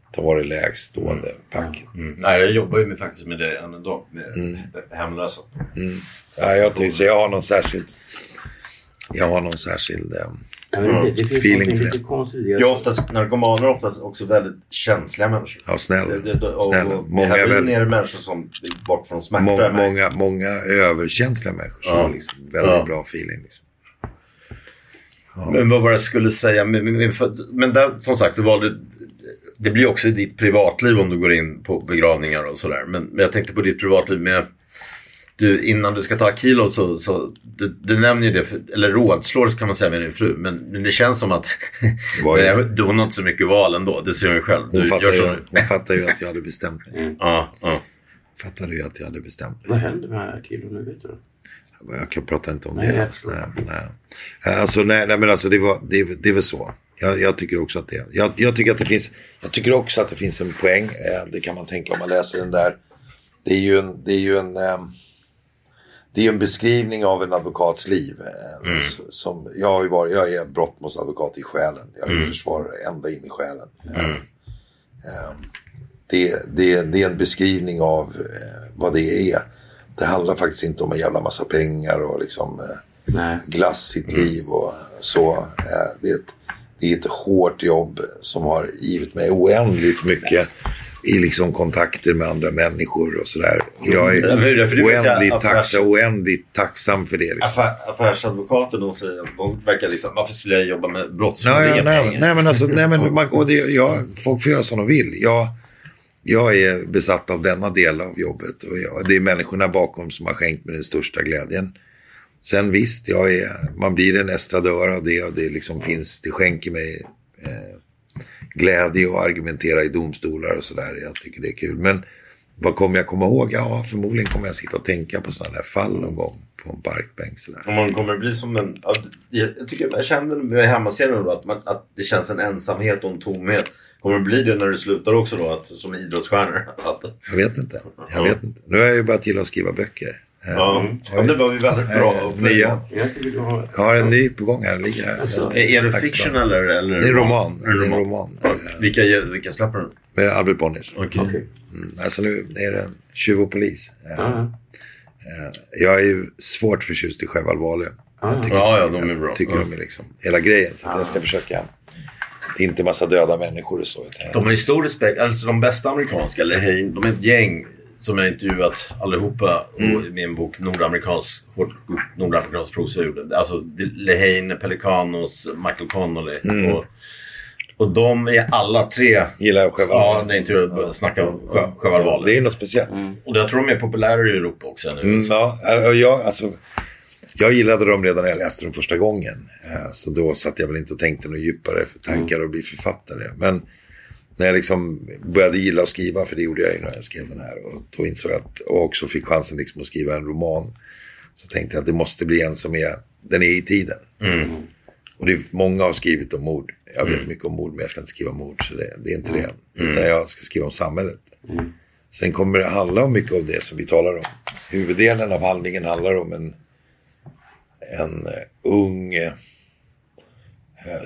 Speaker 3: att de var det lägst stående packet.
Speaker 1: Mm. Nej, jag jobbar ju med, faktiskt med det än idag. Med
Speaker 3: Mm.
Speaker 1: hemlösa.
Speaker 3: Ja, jag, tycker- så jag har någon särskild, jag har någon särskild, eh,
Speaker 2: Nej, men det, det finns
Speaker 3: Feeling för det.
Speaker 1: Jag oftast, narkomaner är oftast också väldigt känsliga människor.
Speaker 3: ja
Speaker 1: Det- det- det- och-
Speaker 3: snälla.
Speaker 1: och
Speaker 3: Många är väl,
Speaker 1: är människor som vill bort från smärta. märker.
Speaker 3: många, många överkänsliga människor som
Speaker 1: Ja.
Speaker 3: har liksom väldigt
Speaker 1: Ja.
Speaker 3: bra feeling. Liksom.
Speaker 1: Men vad var det jag skulle säga? Men, men, för, men där, som sagt, du valde, det blir också i ditt privatliv om du går in på begravningar och sådär. Men, men jag tänkte på ditt privatliv med du, innan du ska ta kilo så, så du, du nämner ju det, för, eller rådslår kan man säga med din fru. Men, men det känns som att du <laughs> har inte så mycket val ändå. Det ser jag ju själv.
Speaker 3: Hon,
Speaker 1: Du
Speaker 3: fattar
Speaker 1: gör
Speaker 3: ju, hon fattar ju att jag hade bestämt mig.
Speaker 1: Ja, ja.
Speaker 3: Fattade ju att jag hade bestämt mig.
Speaker 2: Vad händer med kilon nu vet du?
Speaker 3: Jag kan prata inte om
Speaker 2: Nej,
Speaker 3: det.
Speaker 2: förstår.
Speaker 3: Nej, nej. Alltså, nej, nej, men alltså det, var, det, det är väl så. Jag, jag tycker också att det jag, jag tycker att det finns Jag tycker också att det finns en poäng. Eh, det kan man tänka om man läser den där. Det är ju en, det är ju en, eh, det är en beskrivning av en advokats liv. Eh, s- som, jag, har ju varit, jag är brottmålsadvokat i själen. Jag är ju försvarare ända in i själen. Eh, eh, det, det, det är en beskrivning av eh, vad det är. Det handlar faktiskt inte om en jävla massa pengar och liksom
Speaker 2: Nej.
Speaker 3: glass sitt liv och så. Det, är ett, det är ett hårt jobb som har givit mig oändligt mycket i liksom kontakter med andra människor och sådär. Jag är
Speaker 1: jag
Speaker 3: oändligt,
Speaker 1: affärs-
Speaker 3: tacksam, oändligt tacksam för det. Liksom.
Speaker 1: Affär, affärsadvokaten de säger, de verkar liksom, varför skulle jag jobba med
Speaker 3: Nej,
Speaker 1: brottsförebyggande
Speaker 3: nej, nej, men alltså, nej, men <laughs> man, och det, jag, folk får göra som de vill. Jag, jag är besatt av denna del av jobbet och jag, det är människorna bakom som har skänkt mig den största glädjen. Sen visst, jag är, man blir en estradör av det och det liksom finns, det skänker mig eh, glädje att argumentera i domstolar och sådär. Jag tycker det är kul. Men vad kommer jag komma ihåg? Ja, förmodligen kommer jag sitta och tänka på sådana där fall någon gång på en parkbänk. Sådär.
Speaker 1: Om man kommer bli som en... ja, Jag, tycker, jag kände med hemmaserien då att, man, att det känns en ensamhet och en tomhet. Kommer det bli det när du slutar också då, att, som idrottsstjärnor? <laughs> Att,
Speaker 3: Jag vet inte. Jag vet inte. Nu har jag ju börjat gilla att skriva böcker. Eh,
Speaker 1: ja, ja, det var ju väldigt bra.
Speaker 3: Eh, nya.
Speaker 2: Jag har...
Speaker 3: En ny på gång här. Den ligger här.
Speaker 2: Alltså,
Speaker 1: Är, det fiction eller? eller
Speaker 3: Det är en roman. En
Speaker 1: roman?
Speaker 3: roman.
Speaker 1: Ja, Vilka, vilka släpper du?
Speaker 3: Med Albert Bonniers.
Speaker 1: Okej.
Speaker 2: Okej.
Speaker 3: Mm, alltså nu är det Tjuv och polis. Eh,
Speaker 2: Ja,
Speaker 3: eh, Jag är ju svårt förtjust i Sjöwall
Speaker 2: ja.
Speaker 3: Jag tycker,
Speaker 1: Ja, ja, de är bra.
Speaker 3: Jag tycker
Speaker 1: Ja.
Speaker 3: de är liksom hela grejen. Så att jag ska försöka. Det är inte massa döda människor och så. utan
Speaker 1: De har ju stor respekt. Alltså de bästa amerikanska, Lehane, de är ett gäng som jag intervjuat allihopa
Speaker 3: Mm.
Speaker 1: med en bok nordamerikansk, nordamerikansk prosa gjorde. Alltså Lehane, Pelicanos, Michael Connolly.
Speaker 3: Mm.
Speaker 1: Och, och de är alla tre...
Speaker 3: Gillar jag Sjöwall
Speaker 1: Ja, när jag intervjuade snackade om Sjö- Sjöwall
Speaker 3: Ja, Det är något speciellt.
Speaker 1: Och jag tror de är populära i Europa också nu.
Speaker 3: Mm, ja, jag, alltså, jag gillade dem redan när jag läste dem första gången. Eh, Så då satt jag väl inte och tänkte något djupare tankar och bli författare. Men när jag liksom började gilla att skriva, för det gjorde jag ju när jag skrev den här. Och då insåg jag att, och också fick chansen liksom att skriva en roman. Så tänkte jag att det måste bli en som är, den är i tiden.
Speaker 1: Mm.
Speaker 3: Och det är, många har skrivit om mord. Jag vet mycket om mord men jag ska inte skriva om mord. Så det, det är inte det. Utan jag ska skriva om samhället. Sen kommer det handla om mycket av det som vi talar om. Huvuddelen av handlingen handlar om en, en eh, ung, eh,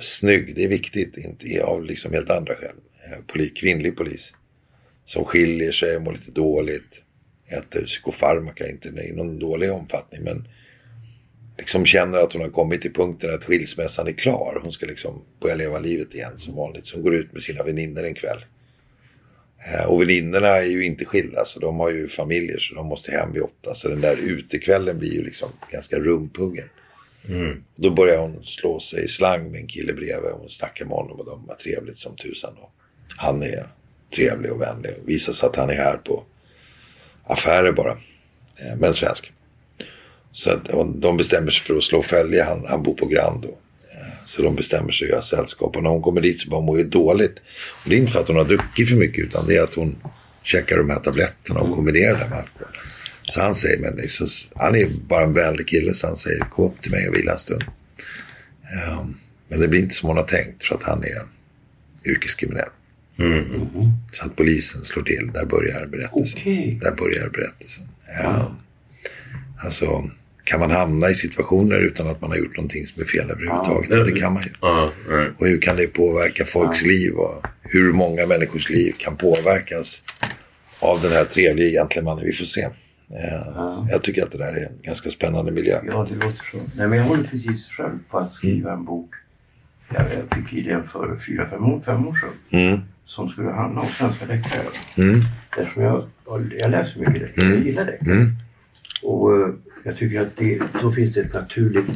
Speaker 3: snygg, det är viktigt, inte av liksom helt andra skäl. Eh, poli, kvinnlig polis. Som skiljer sig, mår lite dåligt, äter psykofarmaka, inte i någon dålig omfattning men liksom känner att hon har kommit till punkten att skilsmässan är klar. Hon ska liksom börja leva livet igen som vanligt. Så hon går ut med sina väninnor en kväll. Eh, Och väninnorna är ju inte skilda så de har ju familjer så de måste hem vid åtta. Så den där utekvällen blir ju liksom ganska rumpuggen. Då börjar hon slå sig i slang med en kille bredvid. Hon snackar med honom och de har trevligt som tusan. Och han är trevlig och vänlig. Visar sig att han är här på affärer bara. Eh, Men svensk. Så de- bestämmer sig för att slå följe. Han, han bor på Grand då. Eh, Så de bestämmer sig att göra sällskap. Och när hon kommer dit så bara mår ju dåligt. Och det är inte för att hon har druckit för mycket utan det är att hon käkar de här tabletterna och kombinerar det med alkohol. Så han säger, men så, han är bara en vänlig kille så han säger kom upp till mig och vila en stund. Ehm, men det blir inte som hon har tänkt för att han är yrkeskriminell. Så att polisen slår till, där börjar berättelsen.
Speaker 2: Okej.
Speaker 3: Där börjar berättelsen. Ehm, Alltså, kan man hamna i situationer utan att man har gjort någonting som är fel överhuvudtaget? Ja, det kan man ju.
Speaker 1: Ja, ja.
Speaker 3: Och hur kan det påverka folks liv och hur många människors liv kan påverkas av den här trevliga gentlemannen. Vi får se. Eh, Jag tycker att det där är en ganska spännande miljö.
Speaker 2: Ja, det låter så. Nej, men jag håller precis själv på att skriva en bok. Jag, fick idén för fyra, fem år, fem år sedan.
Speaker 3: Mm.
Speaker 2: Som skulle handla om svenska deckare.
Speaker 3: Mm.
Speaker 2: Eftersom jag, jag läser mycket deckare. Jag gillar deckare.
Speaker 3: Mm.
Speaker 2: Och eh, jag tycker att det, då finns det ett naturligt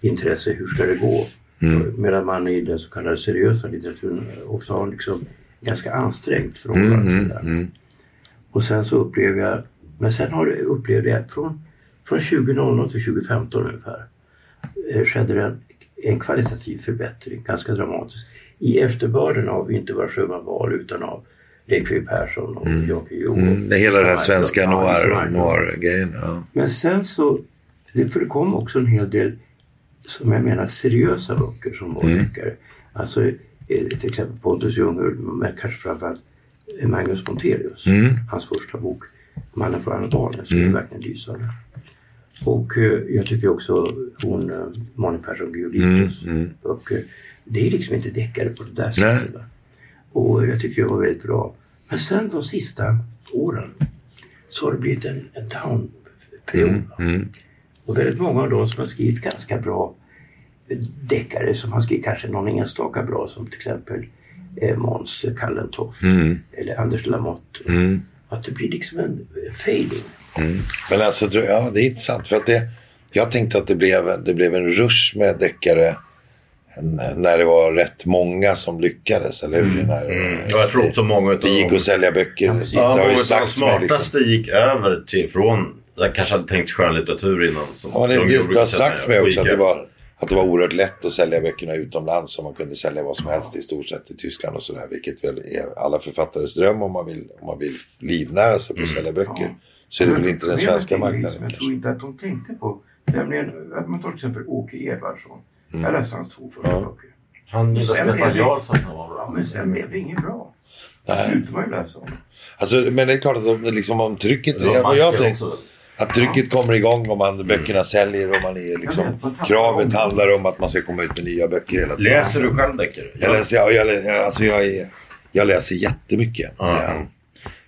Speaker 2: intresse. Hur ska det gå?
Speaker 3: Mm.
Speaker 2: Medan man i den så kallade seriösa litteraturen ofta har liksom ganska ansträngt förhållande
Speaker 3: Mm,
Speaker 2: till
Speaker 3: mm,
Speaker 2: det.
Speaker 3: mm.
Speaker 2: Och sen så upplever jag, men sen har det, upplevde jag från, från 2000 till 2015 ungefär eh, skedde det en, en kvalitativ förbättring, ganska dramatisk. I efterbörden av inte bara Sjöman Wahl utan av Leif Persson och Jocke Jo.
Speaker 3: Mm. Det hela det här svenska noir, noir-grejen. Ja.
Speaker 2: Men sen så, det, kom också en hel del, som jag menar, seriösa böcker som var
Speaker 3: Mm.
Speaker 2: deckare. Alltså eh, till exempel Pontus Jungur, men kanske framförallt eh, Magnus Montelius.
Speaker 3: Mm.
Speaker 2: Hans första bok, Mannen alla barnen, som är verkligen lysande. Och eh, jag tycker också hon, eh, Malin Persson Gulius
Speaker 3: Mm, mm.
Speaker 2: böcker. Det är liksom inte deckare på det där sättet. Och jag tyckte det var väldigt bra. Men sen de sista åren så har det blivit en, en down-period. va.
Speaker 3: Mm.
Speaker 2: Och väldigt många av de som har skrivit ganska bra deckare som han skriver, kanske någon enstaka bra som till exempel eh, Måns Kallentoft
Speaker 3: Mm.
Speaker 2: eller Anders Lamotte. Att det blir liksom en fading.
Speaker 3: Men alltså, ja, det är intressant. För att det, jag tänkte att det blev, det blev en rush med deckare när det var rätt många som lyckades, eller hur? När,
Speaker 1: Mm. Ja, jag tror också många utav
Speaker 3: Det gick att sälja böcker.
Speaker 2: Ja,
Speaker 3: det har ju
Speaker 1: de
Speaker 3: sagts mig. Liksom.
Speaker 1: smartaste gick över till från, jag kanske hade tänkt skönlitteratur innan. Som
Speaker 3: Ja, det,
Speaker 1: de
Speaker 3: det, det har sagts mig också att det, var,
Speaker 1: över.
Speaker 3: Att det var oerhört lätt att sälja böckerna utomlands. Så man kunde sälja vad som helst i stort sett i Tyskland och sådär. Vilket väl är alla författares dröm om man vill, om man vill livnära sig på
Speaker 1: Mm.
Speaker 3: att sälja böcker. Så är det väl inte den svenska marknaden.
Speaker 2: Jag tror inte att de tänkte på. Nämligen att man tar till exempel Åke Edvardsson.
Speaker 3: Mm.
Speaker 2: Jag läste hans två första böcker.
Speaker 1: Han gillade Stefan Jarlsson. han var bra.
Speaker 2: Ja, men sen blev det inget bra. Då
Speaker 3: Nej.
Speaker 2: slutar man ju läsa om.
Speaker 3: Alltså, men det är klart att om, liksom, om trycket...
Speaker 1: Det var
Speaker 3: jag
Speaker 1: Macke
Speaker 3: tänkte,
Speaker 1: också.
Speaker 3: Att trycket kommer igång om man, böckerna säljer och man är liksom... Kravet handlar om att man ska komma ut med nya böcker hela tiden.
Speaker 1: Läser du själv deckare?
Speaker 3: Jag läser, jag, jag, jag, alltså jag, är, jag läser jättemycket.
Speaker 1: Ja.
Speaker 3: Ja.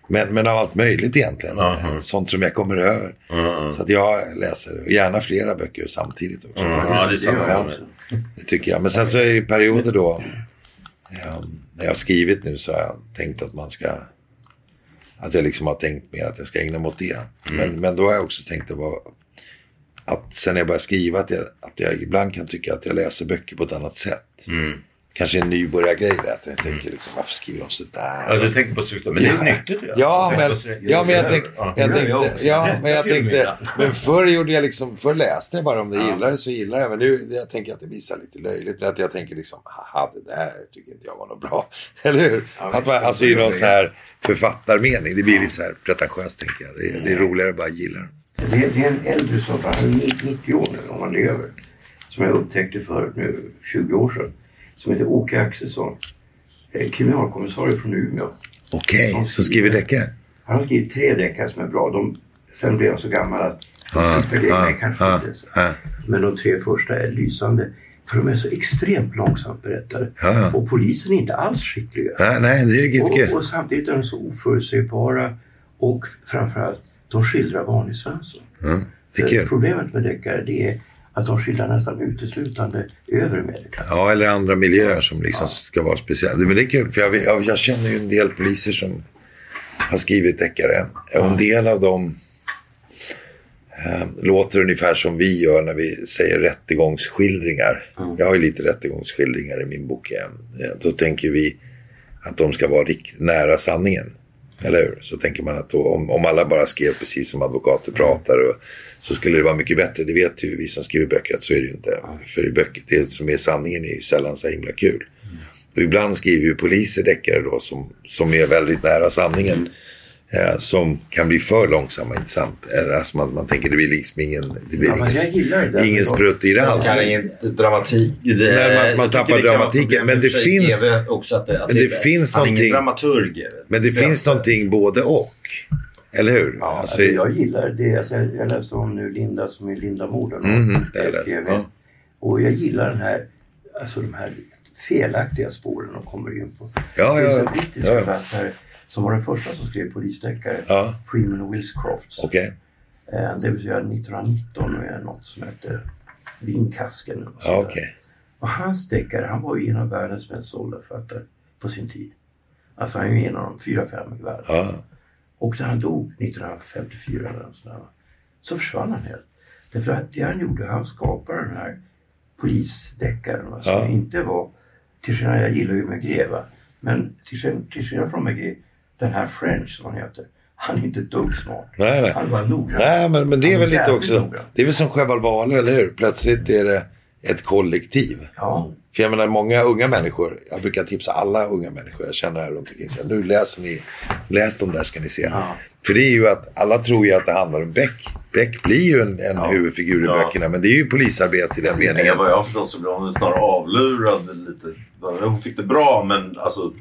Speaker 3: Men, men av allt möjligt egentligen.
Speaker 1: Ja.
Speaker 3: Sånt som jag kommer över.
Speaker 1: Mm.
Speaker 3: Så att jag läser och gärna flera böcker samtidigt också.
Speaker 1: Mm. Ja, det
Speaker 3: Ja. Det tycker jag. Men sen så är det perioder då. Ja, när jag har skrivit nu så har jag tänkt att man ska. Att jag liksom har tänkt mer att jag ska ägna mig åt det. Men, men då har jag också tänkt att, vara, att sen jag börjar skriva att jag, att jag ibland kan tycka att jag läser böcker på ett annat sätt.
Speaker 1: Mm.
Speaker 3: Kanske en nybörjargrej där. Att jag tänker liksom varför skriver de sådär?
Speaker 1: Ja, du tänker på struktur. Men det är nyttigt ju.
Speaker 3: Ja,
Speaker 1: Du
Speaker 3: men,
Speaker 1: tänker på-
Speaker 3: ja, men jag tänkte,
Speaker 1: Ja.
Speaker 3: jag
Speaker 2: jag
Speaker 3: tänkte, men jag tänkte, men förr gjorde jag liksom, förr läste jag bara om det gillar det så gillar jag. Men nu jag tänker att det här lite löjligt. Att jag tänker liksom, haha det där tycker inte jag var något bra. <laughs> Eller hur?
Speaker 2: Ja,
Speaker 3: att man, alltså i någon så här författarmening. Det blir lite så här pretentiöst tänker jag. Det är, det är roligare att bara gilla det.
Speaker 2: Det är, det är en äldre som han är 90 år nu om han lever. Som jag upptäckte för nu 20 år sedan. Som heter Åke Axelsson. eh, Kriminalkommissarie från Umeå.
Speaker 3: Okej, så skriver deckare?
Speaker 2: Han har skrivit tre deckare som är bra. De, sen blev han så gammal att de
Speaker 3: Ah,
Speaker 2: sista grejerna
Speaker 3: ah,
Speaker 2: kanske
Speaker 3: ah,
Speaker 2: inte så.
Speaker 3: ah.
Speaker 2: Men de tre första är lysande. För de är så extremt långsamt berättade.
Speaker 3: Ja.
Speaker 2: Och polisen är inte alls skickliga.
Speaker 3: Nej, nej, det är riktigt
Speaker 2: Och, och samtidigt är de så oförutsägbara. Och framförallt, de skildrar vanlig Svensson.
Speaker 3: Mm.
Speaker 2: Problemet med deckare det är att de skildrar nästan uteslutande övre medelklass.
Speaker 3: Ja, eller andra miljöer som liksom ska vara speciella. Men det är kul, för jag, jag, jag känner ju en del poliser som har skrivit deckare. Och en del av dem eh, låter ungefär som vi gör när vi säger rättegångsskildringar. Jag har ju lite rättegångsskildringar i min bok. eh. Då tänker vi att de ska vara riktigt nära sanningen. Eller hur? Så tänker man att då, om, om alla bara skrev precis som advokater pratar och, så skulle det vara mycket bättre. Det vet ju vi som skriver böcker att så är det ju inte. För i böcker, det som är sanningen är ju sällan så himla kul. Och ibland skriver ju poliser deckare då som, som är väldigt nära sanningen. Eh, som kan bli för långsamma, inte sant? Eller, Alltså man, man tänker det blir liksom ingen, det blir
Speaker 2: Ja,
Speaker 3: ingen,
Speaker 2: det
Speaker 3: ingen sprutt i det alls.
Speaker 6: kan ingen dramatik. Det,
Speaker 3: Nej, man- man tappar
Speaker 6: det
Speaker 3: dramatiken, men det finns-
Speaker 6: att det, att
Speaker 3: men det finns
Speaker 6: han är
Speaker 3: någonting-
Speaker 6: ingen dramaturg.
Speaker 3: Men det finns någonting både och. Eller hur?
Speaker 2: Ja,
Speaker 3: Alltså,
Speaker 2: alltså, jag gillar det. Alltså, jag, läste om nu Linda som är Linda Morden.
Speaker 3: Det läst,
Speaker 2: TV.
Speaker 3: ja.
Speaker 2: Och jag gillar den här, alltså de här felaktiga spåren de kommer in på.
Speaker 3: Ja,
Speaker 2: det finns
Speaker 3: ja,
Speaker 2: en brittisk
Speaker 3: ja, ja.
Speaker 2: författare som var den första som skrev polisdeckare.
Speaker 3: Ja.
Speaker 2: Freeman Wilscroft.
Speaker 3: Okej.
Speaker 2: Eh, Det vill säga 1919 med något som heter Vinkasken. och
Speaker 3: Ja, okej.
Speaker 2: Och hans deckare, han var ju en av världens mest sålda författare på sin tid. Alltså han är ju en av de fyra, fem i världen. Och när han dog 1954 eller något sånt där, så försvann han helt. Därför att det han gjorde, han skapade den här polisdeckaren va, som
Speaker 3: Ja.
Speaker 2: inte var, till skillnad, jag gillar ju Maigret va, men till skillnad, från Maigret, den här French som han heter, han är inte ett dugg smart.
Speaker 3: Nej, nej.
Speaker 2: Han var noggrann.
Speaker 3: Nej, men, men det är
Speaker 2: Han
Speaker 3: väl lite också.
Speaker 2: noggrann.
Speaker 3: Det är väl som Cheval eller hur? Plötsligt är det ett kollektiv.
Speaker 2: Ja,
Speaker 3: För jag menar många unga människor. Jag brukar tipsa alla unga människor jag känner här runt omkring. Nu läser ni. Läs dem där ska ni se.
Speaker 2: Ja.
Speaker 3: För det är ju att alla tror ju att det handlar om Beck. Beck blir ju en, en huvudfigur i
Speaker 1: Ja.
Speaker 3: böckerna. Men det är ju polisarbete i den
Speaker 1: Men
Speaker 3: meningen.
Speaker 1: vad jag har förstått så blev hon snarare avlurad lite. Hon fick det bra men alltså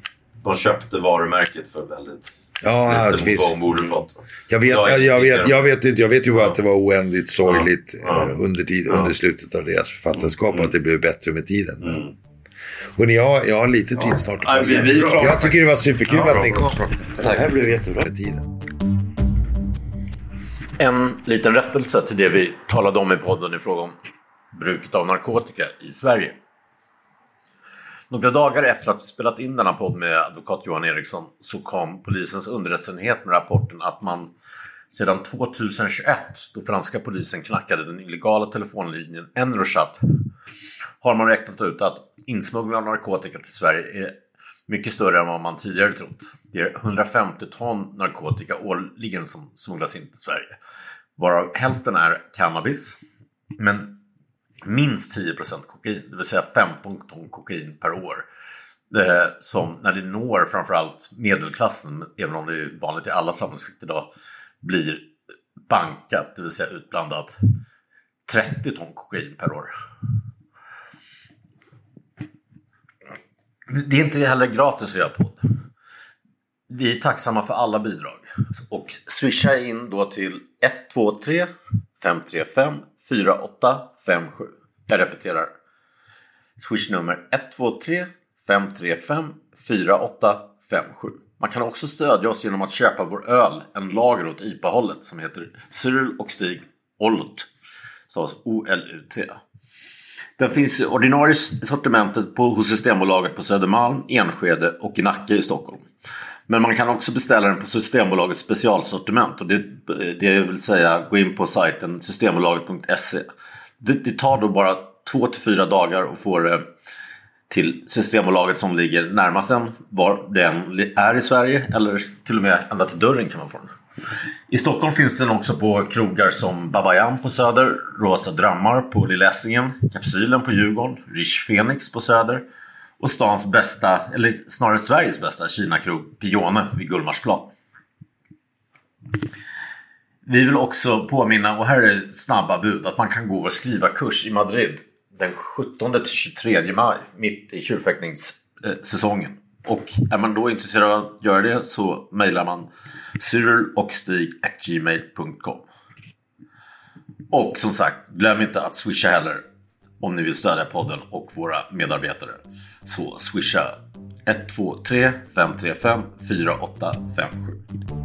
Speaker 1: de köpte varumärket för väldigt
Speaker 3: Ja, alltså,
Speaker 1: mot
Speaker 3: finns-
Speaker 1: vad hon borde fått.
Speaker 3: Jag vet,
Speaker 1: Jag
Speaker 3: jag, jag, vet, jag vet inte. Jag vet ju bara att det var oändligt sorgligt
Speaker 1: Ja.
Speaker 3: eh, under, tid,
Speaker 1: Ja. Mm.
Speaker 3: under slutet av deras författarskap. Och att det blev bättre med tiden. Och jag, har- jag har lite tid snart.
Speaker 1: Ja, vi- vi är klara.
Speaker 3: jag tycker det var superkul
Speaker 1: Ja,
Speaker 3: att ni kom.
Speaker 2: det här blev jättebra.
Speaker 3: Med tiden.
Speaker 6: En liten rättelse till det vi talade om i podden i fråga om
Speaker 1: bruket av narkotika i Sverige. Några dagar efter att vi spelat in denna podd med advokat Johan Eriksson så kom polisens underrättelseenhet med rapporten att man sedan 2021, då franska polisen knackade den illegala telefonlinjen Enrochat, har man räknat ut att insmuggling av narkotika till Sverige är mycket större än vad man tidigare trott. Det är 150 ton narkotika årligen som smugglas in till Sverige. Varav hälften är cannabis, men minst 10% kokain, det vill säga 15 ton kokain per år. Det, som när det når framförallt medelklassen, även om det är vanligt i alla samhällsskikt idag, blir bankat, det vill säga utblandat 30 ton kokain per år. Det är inte heller gratis att göra podd. Vi är tacksamma för alla bidrag. Och swisha in då till 123 535 48 4857. Jag repeterar. Swishnummer 123 535 4857. Man kan också stödja oss genom att köpa vår öl, en lager åt IPA-hållet som heter Cyril och Stig Olut. Stavas alltså O-L-U-T. Den finns i ordinarie sortimentet på, hos Systembolaget på Södermalm, Enskede och i Nacka i Stockholm. Men man kan också beställa den på Systembolagets specialsortiment. Och det, det vill säga gå in på sajten systembolaget.se. Det, det tar då bara två till fyra dagar att få det till Systembolaget som ligger närmast den, var den är i Sverige. Eller till och med ända till dörren kan man få den. I Stockholm finns den också på krogar som Babayan på Söder, Rosa Drömmar på Lilla Essingen, Kapsylen på Djurgården, Rich Phoenix på Söder och stans bästa, eller snarare Sveriges bästa Kina-krog Pione vid Gullmarsplan. Vi vill också påminna, och här är snabba bud, att man kan gå och skriva kurs i Madrid den 17 till 23 maj, mitt i tjurfäktningssäsongen. Och är man då intresserad av att göra det så mejlar man cyrilochstig.gmail.com Och som sagt, glöm inte att swisha heller om ni vill stödja podden och våra medarbetare. Så swisha 123 535 4857.